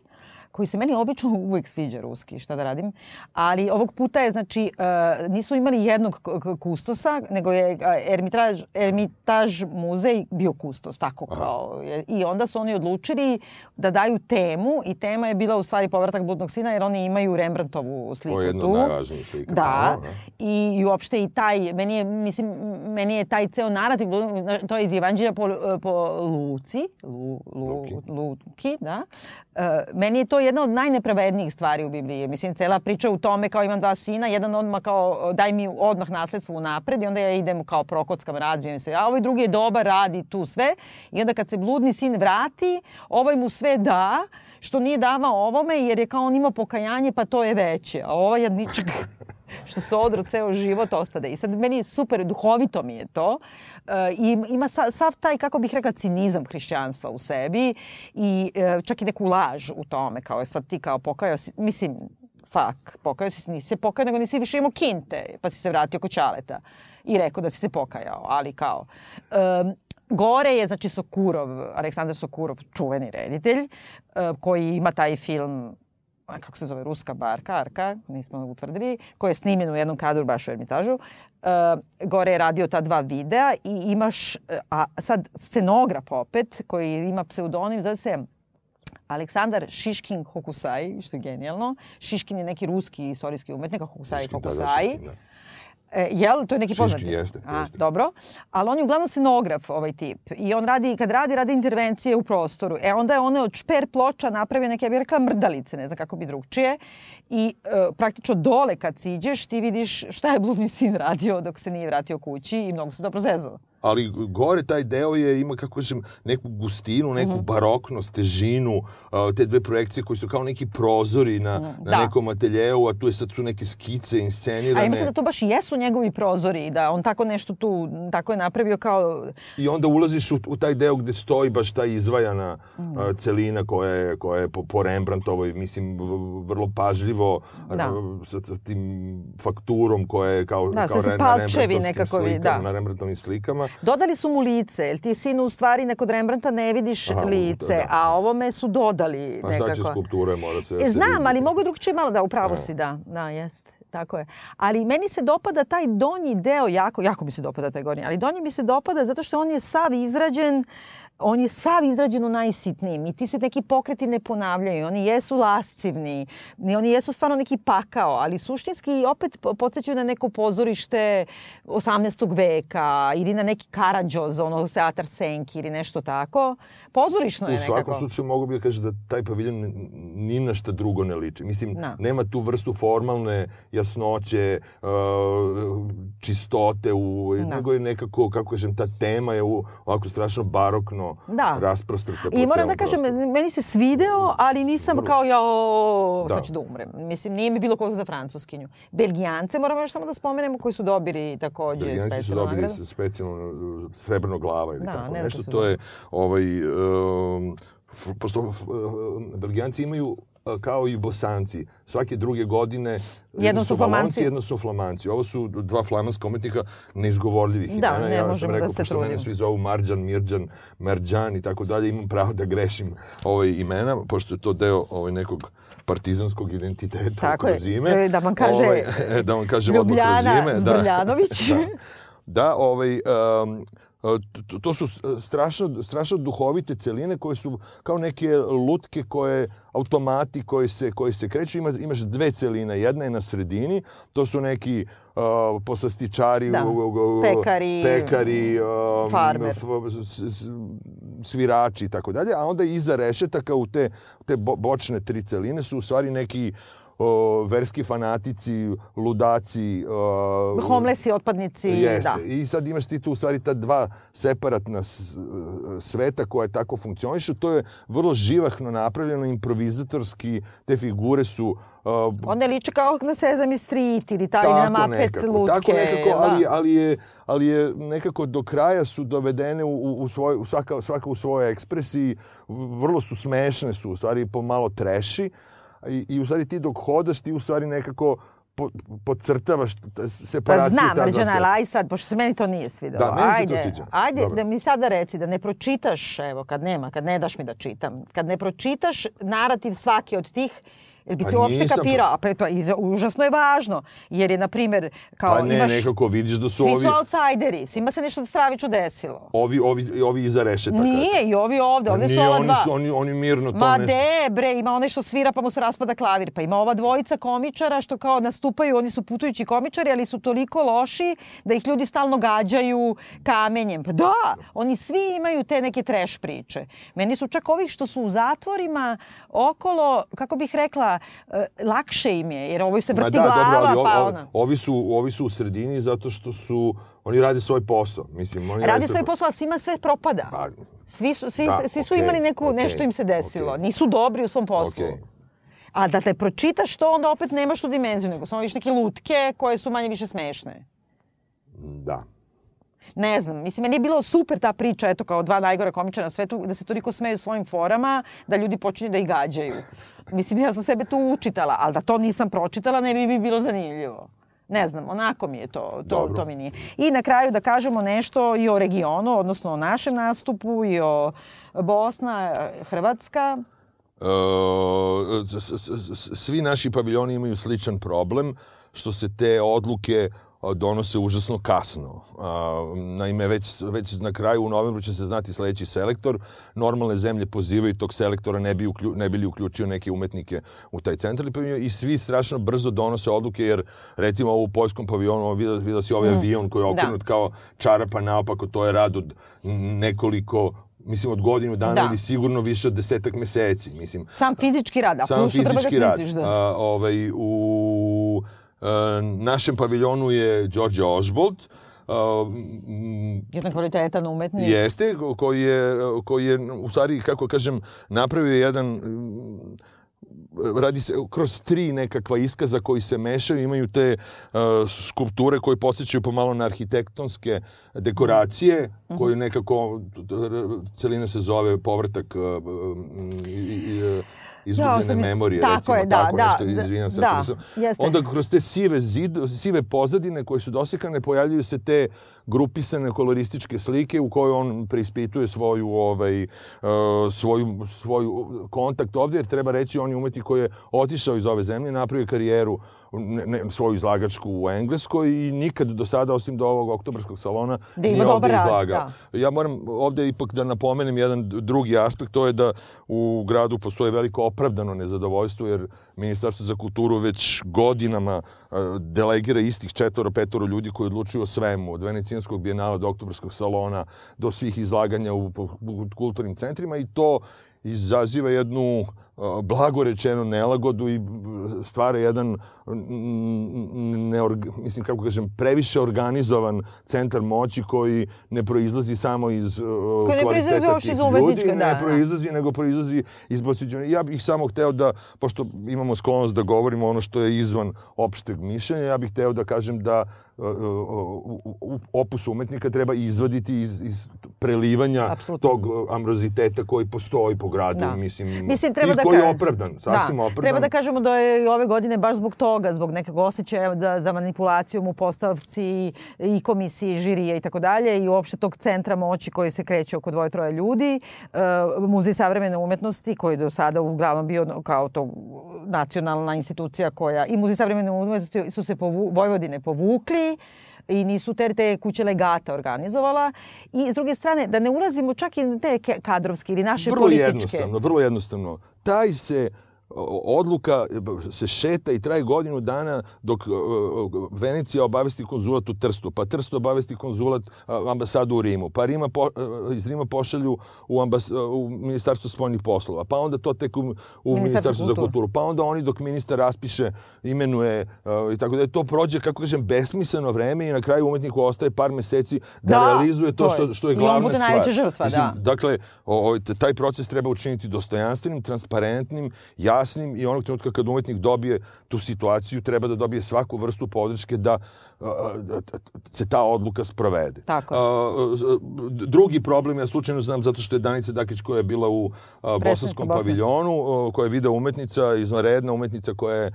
koji se meni obično uvek sviđa ruski, šta da radim. Ali ovog puta je, znači, uh, nisu imali jednog kustosa, nego je uh, Ermitaž, Ermitaž muzej bio kustos, tako kao. I onda su oni odlučili da daju temu i tema je bila u stvari povratak bludnog sina, jer oni imaju Rembrandtovu sliku tu. To je jedna od najvažnijih slika. Da. I, I uopšte i taj, meni je, mislim, meni je taj ceo narativ, to je iz Evanđelja po, po Luci, Lu, Lu, Luki. Luki, da. Uh, meni je to jedna od najnepravednijih stvari u Bibliji. Mislim, cela priča u tome kao imam dva sina, jedan odmah kao daj mi odmah nasledstvo u napred i onda ja idem kao prokockam, razbijem se. A ovaj drugi je dobar, radi tu sve. I onda kad se bludni sin vrati, ovaj mu sve da, što nije davao ovome jer je kao on ima pokajanje pa to je veće. A ovaj jadničak što se odro ceo život ostade. I sad meni je super, duhovito mi je to. E, I ima sa, sav taj, kako bih rekla, cinizam hrišćanstva u sebi i e, čak i neku laž u tome, kao sad ti kao pokajao si, mislim, fak, pokajao si, nisi se pokajao, nego nisi više imao kinte, pa si se vratio kod Čaleta i rekao da si se pokajao, ali kao... Um, Gore je, znači, Sokurov, Aleksandar Sokurov, čuveni reditelj, uh, koji ima taj film kako se zove, Ruska barka, Arka, nismo utvrdili, koji je snimljen u jednom kadru baš u Ermitažu. Uh, gore je radio ta dva videa i imaš, a sad scenograf opet, koji ima pseudonim, zove se Aleksandar Šiškin Hokusai, što je genijalno. Šiškin je neki ruski istorijski umetnik, Hokusai Hokusai. Da, da, da. E, jel, to je neki poznat. jeste, A, jeste. Dobro, ali on je uglavnom scenograf, ovaj tip. I on radi, kad radi, radi intervencije u prostoru. E, onda je on od šper ploča napravio neke, ja bih rekla, mrdalice, ne znam kako bi drugčije. I e, praktično dole kad siđeš, ti vidiš šta je bludni sin radio dok se nije vratio kući i mnogo se dobro zezao ali gore taj deo je, ima, kako kažem, neku gustinu, neku mm -hmm. baroknost, težinu, uh, te dve projekcije koji su kao neki prozori na, mm, na da. nekom ateljeu, a tu je sad su neke skice inscenirane. A ja mislim da to baš i jesu njegovi prozori, da on tako nešto tu, tako je napravio kao... I onda ulaziš u, u taj deo gde stoji baš ta izvajana mm. uh, celina koja je, koja je po, po Rembrandtovoj, mislim, vrlo pažljivo, da. uh, sa, sa tim fakturom koja je kao, da, kao re, na Rembrandtovskim slikama, da. na Rembrandtovim slikama. Dodali su mu lice, jer ti sinu u stvari kod Rembrandta ne vidiš Aha, lice, da, da. a ovome su dodali a nekako. A šta će skulpture, mora se... E, znam, ali mogu drugčije malo da upravo si, da, da, jeste. Tako je. Ali meni se dopada taj donji deo jako, jako mi se dopada taj gornji, ali donji mi se dopada zato što on je sav izrađen on je sav izrađen u najsitnijim i ti se neki pokreti ne ponavljaju. Oni jesu lascivni, oni jesu stvarno neki pakao, ali suštinski opet podsjećaju na neko pozorište 18. veka ili na neki Karadžoz, ono Seatar Senki ili nešto tako. Pozorišno je nekako. U svakom slučaju mogu bih da kažem da taj paviljon ni na šta drugo ne liči. Mislim, no. Da. nema tu vrstu formalne jasnoće, uh, čistote, u, no. Da. nego je nekako, kako kažem, ta tema je u, ovako strašno barokno da. rasprostrta I moram da kažem, prostoru. meni se svideo, ali nisam Vrlo. kao ja, o, da. sad ću da umrem. Mislim, nije mi bilo koliko za francuskinju. Belgijance, moramo još samo da spomenemo, koji su dobili takođe Belgijanci su dobili nagradu. specijalno uh, srebrno glava ili da, tako nešto. To je, ovaj, um, pošto uh, Belgijanci imaju kao i Bosanci. Svake druge godine jedno su flamanci, jedno su flamanci. Ovo su dva flamanska umetnika neizgovorljivih da, imena. Ne ja sam rekao, da pošto mene svi zovu Marđan, Mirđan, Merđan i tako dalje, imam pravo da grešim ove imena, pošto je to deo ovaj, nekog partizanskog identiteta Tako kroz ime. Je, da vam kaže ovaj, da vam kažem odmah kroz ime. Zbrljanović. Da, da, da ovaj, um, to, to su strašno, strašno duhovite celine koje su kao neke lutke koje automati koji se, koji se kreću. Ima, imaš dve celine. Jedna je na sredini, to su neki uh, poslastičari, da. pekari, pekari um, farmer. svirači i tako dalje. A onda iza rešetaka u te, te bočne tri celine su u stvari neki o, verski fanatici, ludaci. O, Homelesi, otpadnici, jeste. da. I sad imaš ti tu u stvari ta dva separatna sveta koja tako funkcionišu. To je vrlo živahno napravljeno, improvizatorski. Te figure su Uh, Onda liče kao na Sesame Street ili taj na Mapet nekako, lutke. Tako nekako, da. ali, ali, je, ali je nekako do kraja su dovedene u, u, svoj, u svaka, svaka u svojoj ekspresiji. Vrlo su smešne su, u stvari pomalo treši. Uh, i, i u stvari ti dok hodaš ti u stvari nekako po, podcrtavaš separaciju. Pa znam, Rđana, ali aj sad, pošto se meni to nije svidelo. Da, meni ajde, se to sviđa. Ajde, Dobre. da mi sada reci, da ne pročitaš, evo, kad nema, kad ne daš mi da čitam, kad ne pročitaš narativ svaki od tih Jel bi pa ti uopšte kapirao? Pa, pa, užasno je važno. Jer je, na primjer, kao pa ne, imaš... nekako vidiš da su svi ovi... Svi su outsideri. Svima se nešto stravično desilo. Ovi, ovi, ovi iza rešetaka. Nije, i ovi ovde. Ovde su ova oni dva. Su, oni, oni mirno to Ma nešto... de, bre, ima one što svira pa mu se raspada klavir. Pa ima ova dvojica komičara što kao nastupaju, oni su putujući komičari, ali su toliko loši da ih ljudi stalno gađaju kamenjem. Pa da, oni svi imaju te neke trash priče. Meni su čak ovih što su u zatvorima okolo, kako bih rekla, eh, lakše im je, jer ovoj se vrti da, glava, dobro, ali pa ona... Ovi su, ovi su u sredini zato što su oni rade svoj posao. Mislim, oni rade svoj posao, a svima sve propada. Pa, svi su, svi, da, svi su okay, imali neku, okay, nešto im se desilo. Okay. Nisu dobri u svom poslu. Okay. A da te pročitaš to, onda opet nemaš tu dimenziju, nego samo viš neke lutke koje su manje više smešne. Da. Ne znam, mislim, meni je bilo super ta priča, eto, kao dva najgora komiča na svetu, da se toliko smeju svojim forama, da ljudi počinju da ih gađaju. Mislim, ja sam sebe tu učitala, ali da to nisam pročitala, ne bi mi bilo zanimljivo. Ne znam, onako mi je to, to, to mi nije. I na kraju da kažemo nešto i o regionu, odnosno o našem nastupu i o Bosna, Hrvatska. E, svi naši paviljoni imaju sličan problem, što se te odluke donose užasno kasno. Naime, već, već na kraju u novembru će se znati sledeći selektor. Normalne zemlje pozivaju tog selektora, ne bi, uklju, ne bi li uključio neke umetnike u taj centralni paviljon i svi strašno brzo donose odluke, jer recimo u poljskom paviljonu vidio, vidio si ovaj mm. avion koji je okrenut da. kao čarapa naopako, to je rad od nekoliko mislim od godinu dana da. ili sigurno više od desetak meseci, mislim. Sam fizički rad, a sam fizički da rad. Da. A, ovaj, u našem paviljonu je Đorđe Ožbolt, Uh, Jedan kvalitetan umetnik. Jeste, koji je, koji je, u stvari, kako kažem, napravio jedan radi se kroz tri nekakva iskaza koji se mešaju, imaju te uh, skulpture koje podsjećaju pomalo na arhitektonske dekoracije, mm -hmm. koje nekako, celina se zove povrtak uh, i, i, izgubljene ja, memorije, tako recimo, je, da, tako da, nešto, izvinjam se. Da, sam, onda kroz te sive, zid, sive pozadine koje su dosekane, pojavljuju se te grupisane kolorističke slike u kojoj on preispituje svoju ovaj uh, svoju svoju kontakt ovdje jer treba reći on je umetnik koji je otišao iz ove zemlje napravio karijeru ne, ne, svoju izlagačku u Engleskoj i nikad do sada, osim do ovog oktobarskog salona, da nije ovde rad, izlagao. Da. Ja moram ovde ipak da napomenem jedan drugi aspekt, to je da u gradu postoje veliko opravdano nezadovoljstvo, jer Ministarstvo za kulturu već godinama delegira istih četvoro, petoro ljudi koji odlučuju o svemu, od Venecijanskog bijenala do oktobarskog salona, do svih izlaganja u, kulturnim centrima i to izaziva jednu blago rečeno nelagodu i stvara jedan ne, mislim kako kažem previše organizovan centar moći koji ne proizlazi samo iz uh, kvaliteta tih ljudi, da, ne da. proizlazi nego proizlazi iz posuđenja. Ja bih samo hteo da pošto imamo sklonost da govorimo ono što je izvan opšteg mišljenja, ja bih hteo da kažem da opus umetnika treba izvaditi iz, iz prelivanja Absolutno. tog amroziteta koji postoji po gradu, da. mislim, mislim treba da koji je opravdan, da. sasvim da. opravdan. Treba da kažemo da je ove godine baš zbog toga, zbog nekog osjećaja da, za manipulacijom u postavci i komisiji, žirije i tako dalje i uopšte tog centra moći koji se kreće oko dvoje, troje ljudi, uh, Muzej savremene umetnosti koji do sada uglavnom bio kao to nacionalna institucija koja i Muzej savremene umetnosti su se povu, Vojvodine povukli i nisu te, te kuće legata organizovala. I s druge strane, da ne ulazimo čak i te kadrovske ili naše vrlo političke. Vrlo jednostavno, vrlo jednostavno. Taj se odluka se šeta i traje godinu dana dok Venecija obavesti konzulat u Trstu, pa Trst obavesti konzulat ambasadu u Rimu, pa Rima po, iz Rima pošalju u, ambas, u Ministarstvo spoljnih poslova, pa onda to tek u, u Ministarstvo za kulturu, pa onda oni dok ministar raspiše, imenuje i tako da to prođe, kako kažem, besmisleno vreme i na kraju umetniku ostaje par meseci da, da realizuje to, to što, što je glavna stvar. najveća žrtva, Mislim, da. Dakle, o, taj proces treba učiniti dostojanstvenim, transparentnim, jasnim jasnim i onog trenutka kad umetnik dobije tu situaciju, treba da dobije svaku vrstu podrške da se ta odluka sprovede. Tako. Drugi problem, ja slučajno znam, zato što je Danica Dakić koja je bila u Bosanskom paviljonu, koja je video umetnica, izvanredna umetnica koja je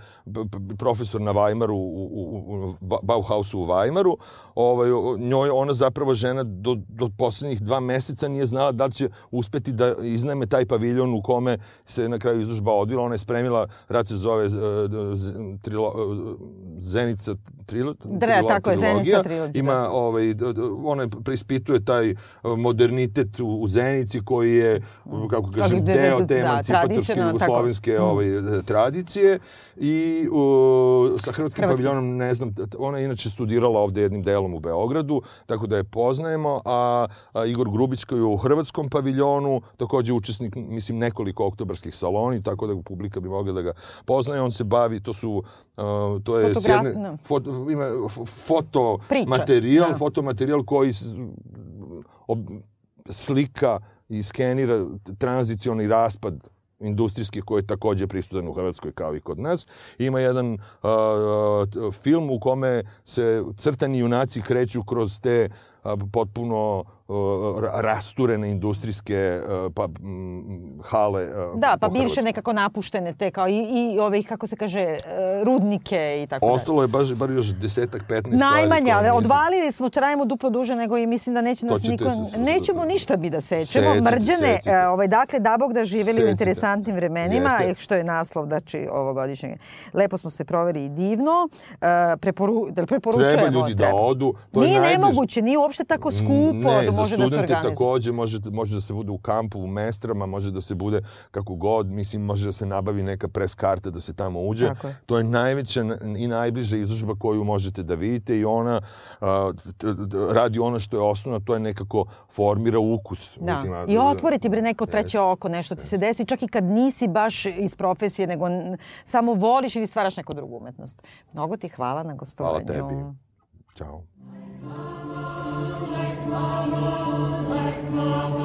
profesor na Weimaru, u, u, u Bauhausu u Weimaru, ovaj, njoj ona zapravo žena do, do poslednjih dva meseca nije znala da će uspeti da iznajme taj paviljon u kome se na kraju izložba odvila. Ona je spremila, rad se zove uh, trilo, Zenica trilo, trilo, tako je, Zenica trilogija. Ima, da. ovaj, ona preispituje taj modernitet u, u Zenici koji je, kako kažem, deo te da, emancipatorske jugoslovenske ovaj, tradicije i uh, sa Hrvatskim paviljonom, ne znam, ona je inače studirala ovde jednim delom u Beogradu, tako da je poznajemo, a, a Igor Grubić koji je u Hrvatskom paviljonu, takođe učesnik, mislim, nekoliko oktobarskih saloni, tako da publika bi mogla da ga poznaje. On se bavi, to su, uh, to je Fotograf, sjedne, no. foto, ima foto materijal, ja. fotomaterijal koji ob, slika i skenira tranzicioni raspad industrijski koji je takođe prisutan u Hrvatskoj kao i kod nas. Ima jedan uh, film u kome se crtani junaci kreću kroz te uh, potpuno rasturene industrijske pa, hale. Da, pa bivše nekako napuštene te kao i, i ove, kako se kaže, e, rudnike i tako. Ostalo je baš, bar još desetak, 15 stvari. Najmanje, ali odvalili smo, trajemo duplo duže nego i mislim da neće nas niko... Nećemo ništa bi da sečemo. Secite, Mrđane, secite. ovaj, dakle, da Bog da živeli secite. u interesantnim vremenima, Jeste. što je naslov, znači, ovogodišnjeg. Lepo smo se proveli i divno. Preporu, da preporučujemo. Treba ljudi da odu. To nije najbliž... nemoguće, nije uopšte tako skupo. Ne, može da se organizuje. takođe može, može da se bude u kampu, u mestrama, može da se bude kako god, mislim, može da se nabavi neka pres karta da se tamo uđe. Tako je. To je najveća i najbliža izložba koju možete da vidite i ona a, radi ono što je osnovno, to je nekako formira ukus. Da. Mislim, I otvoriti bre neko treće oko, nešto ti se desi, čak i kad nisi baš iz profesije, nego samo voliš ili stvaraš neku drugu umetnost. Mnogo ti hvala na gostovanju. Hvala tebi. Mama, like Mama.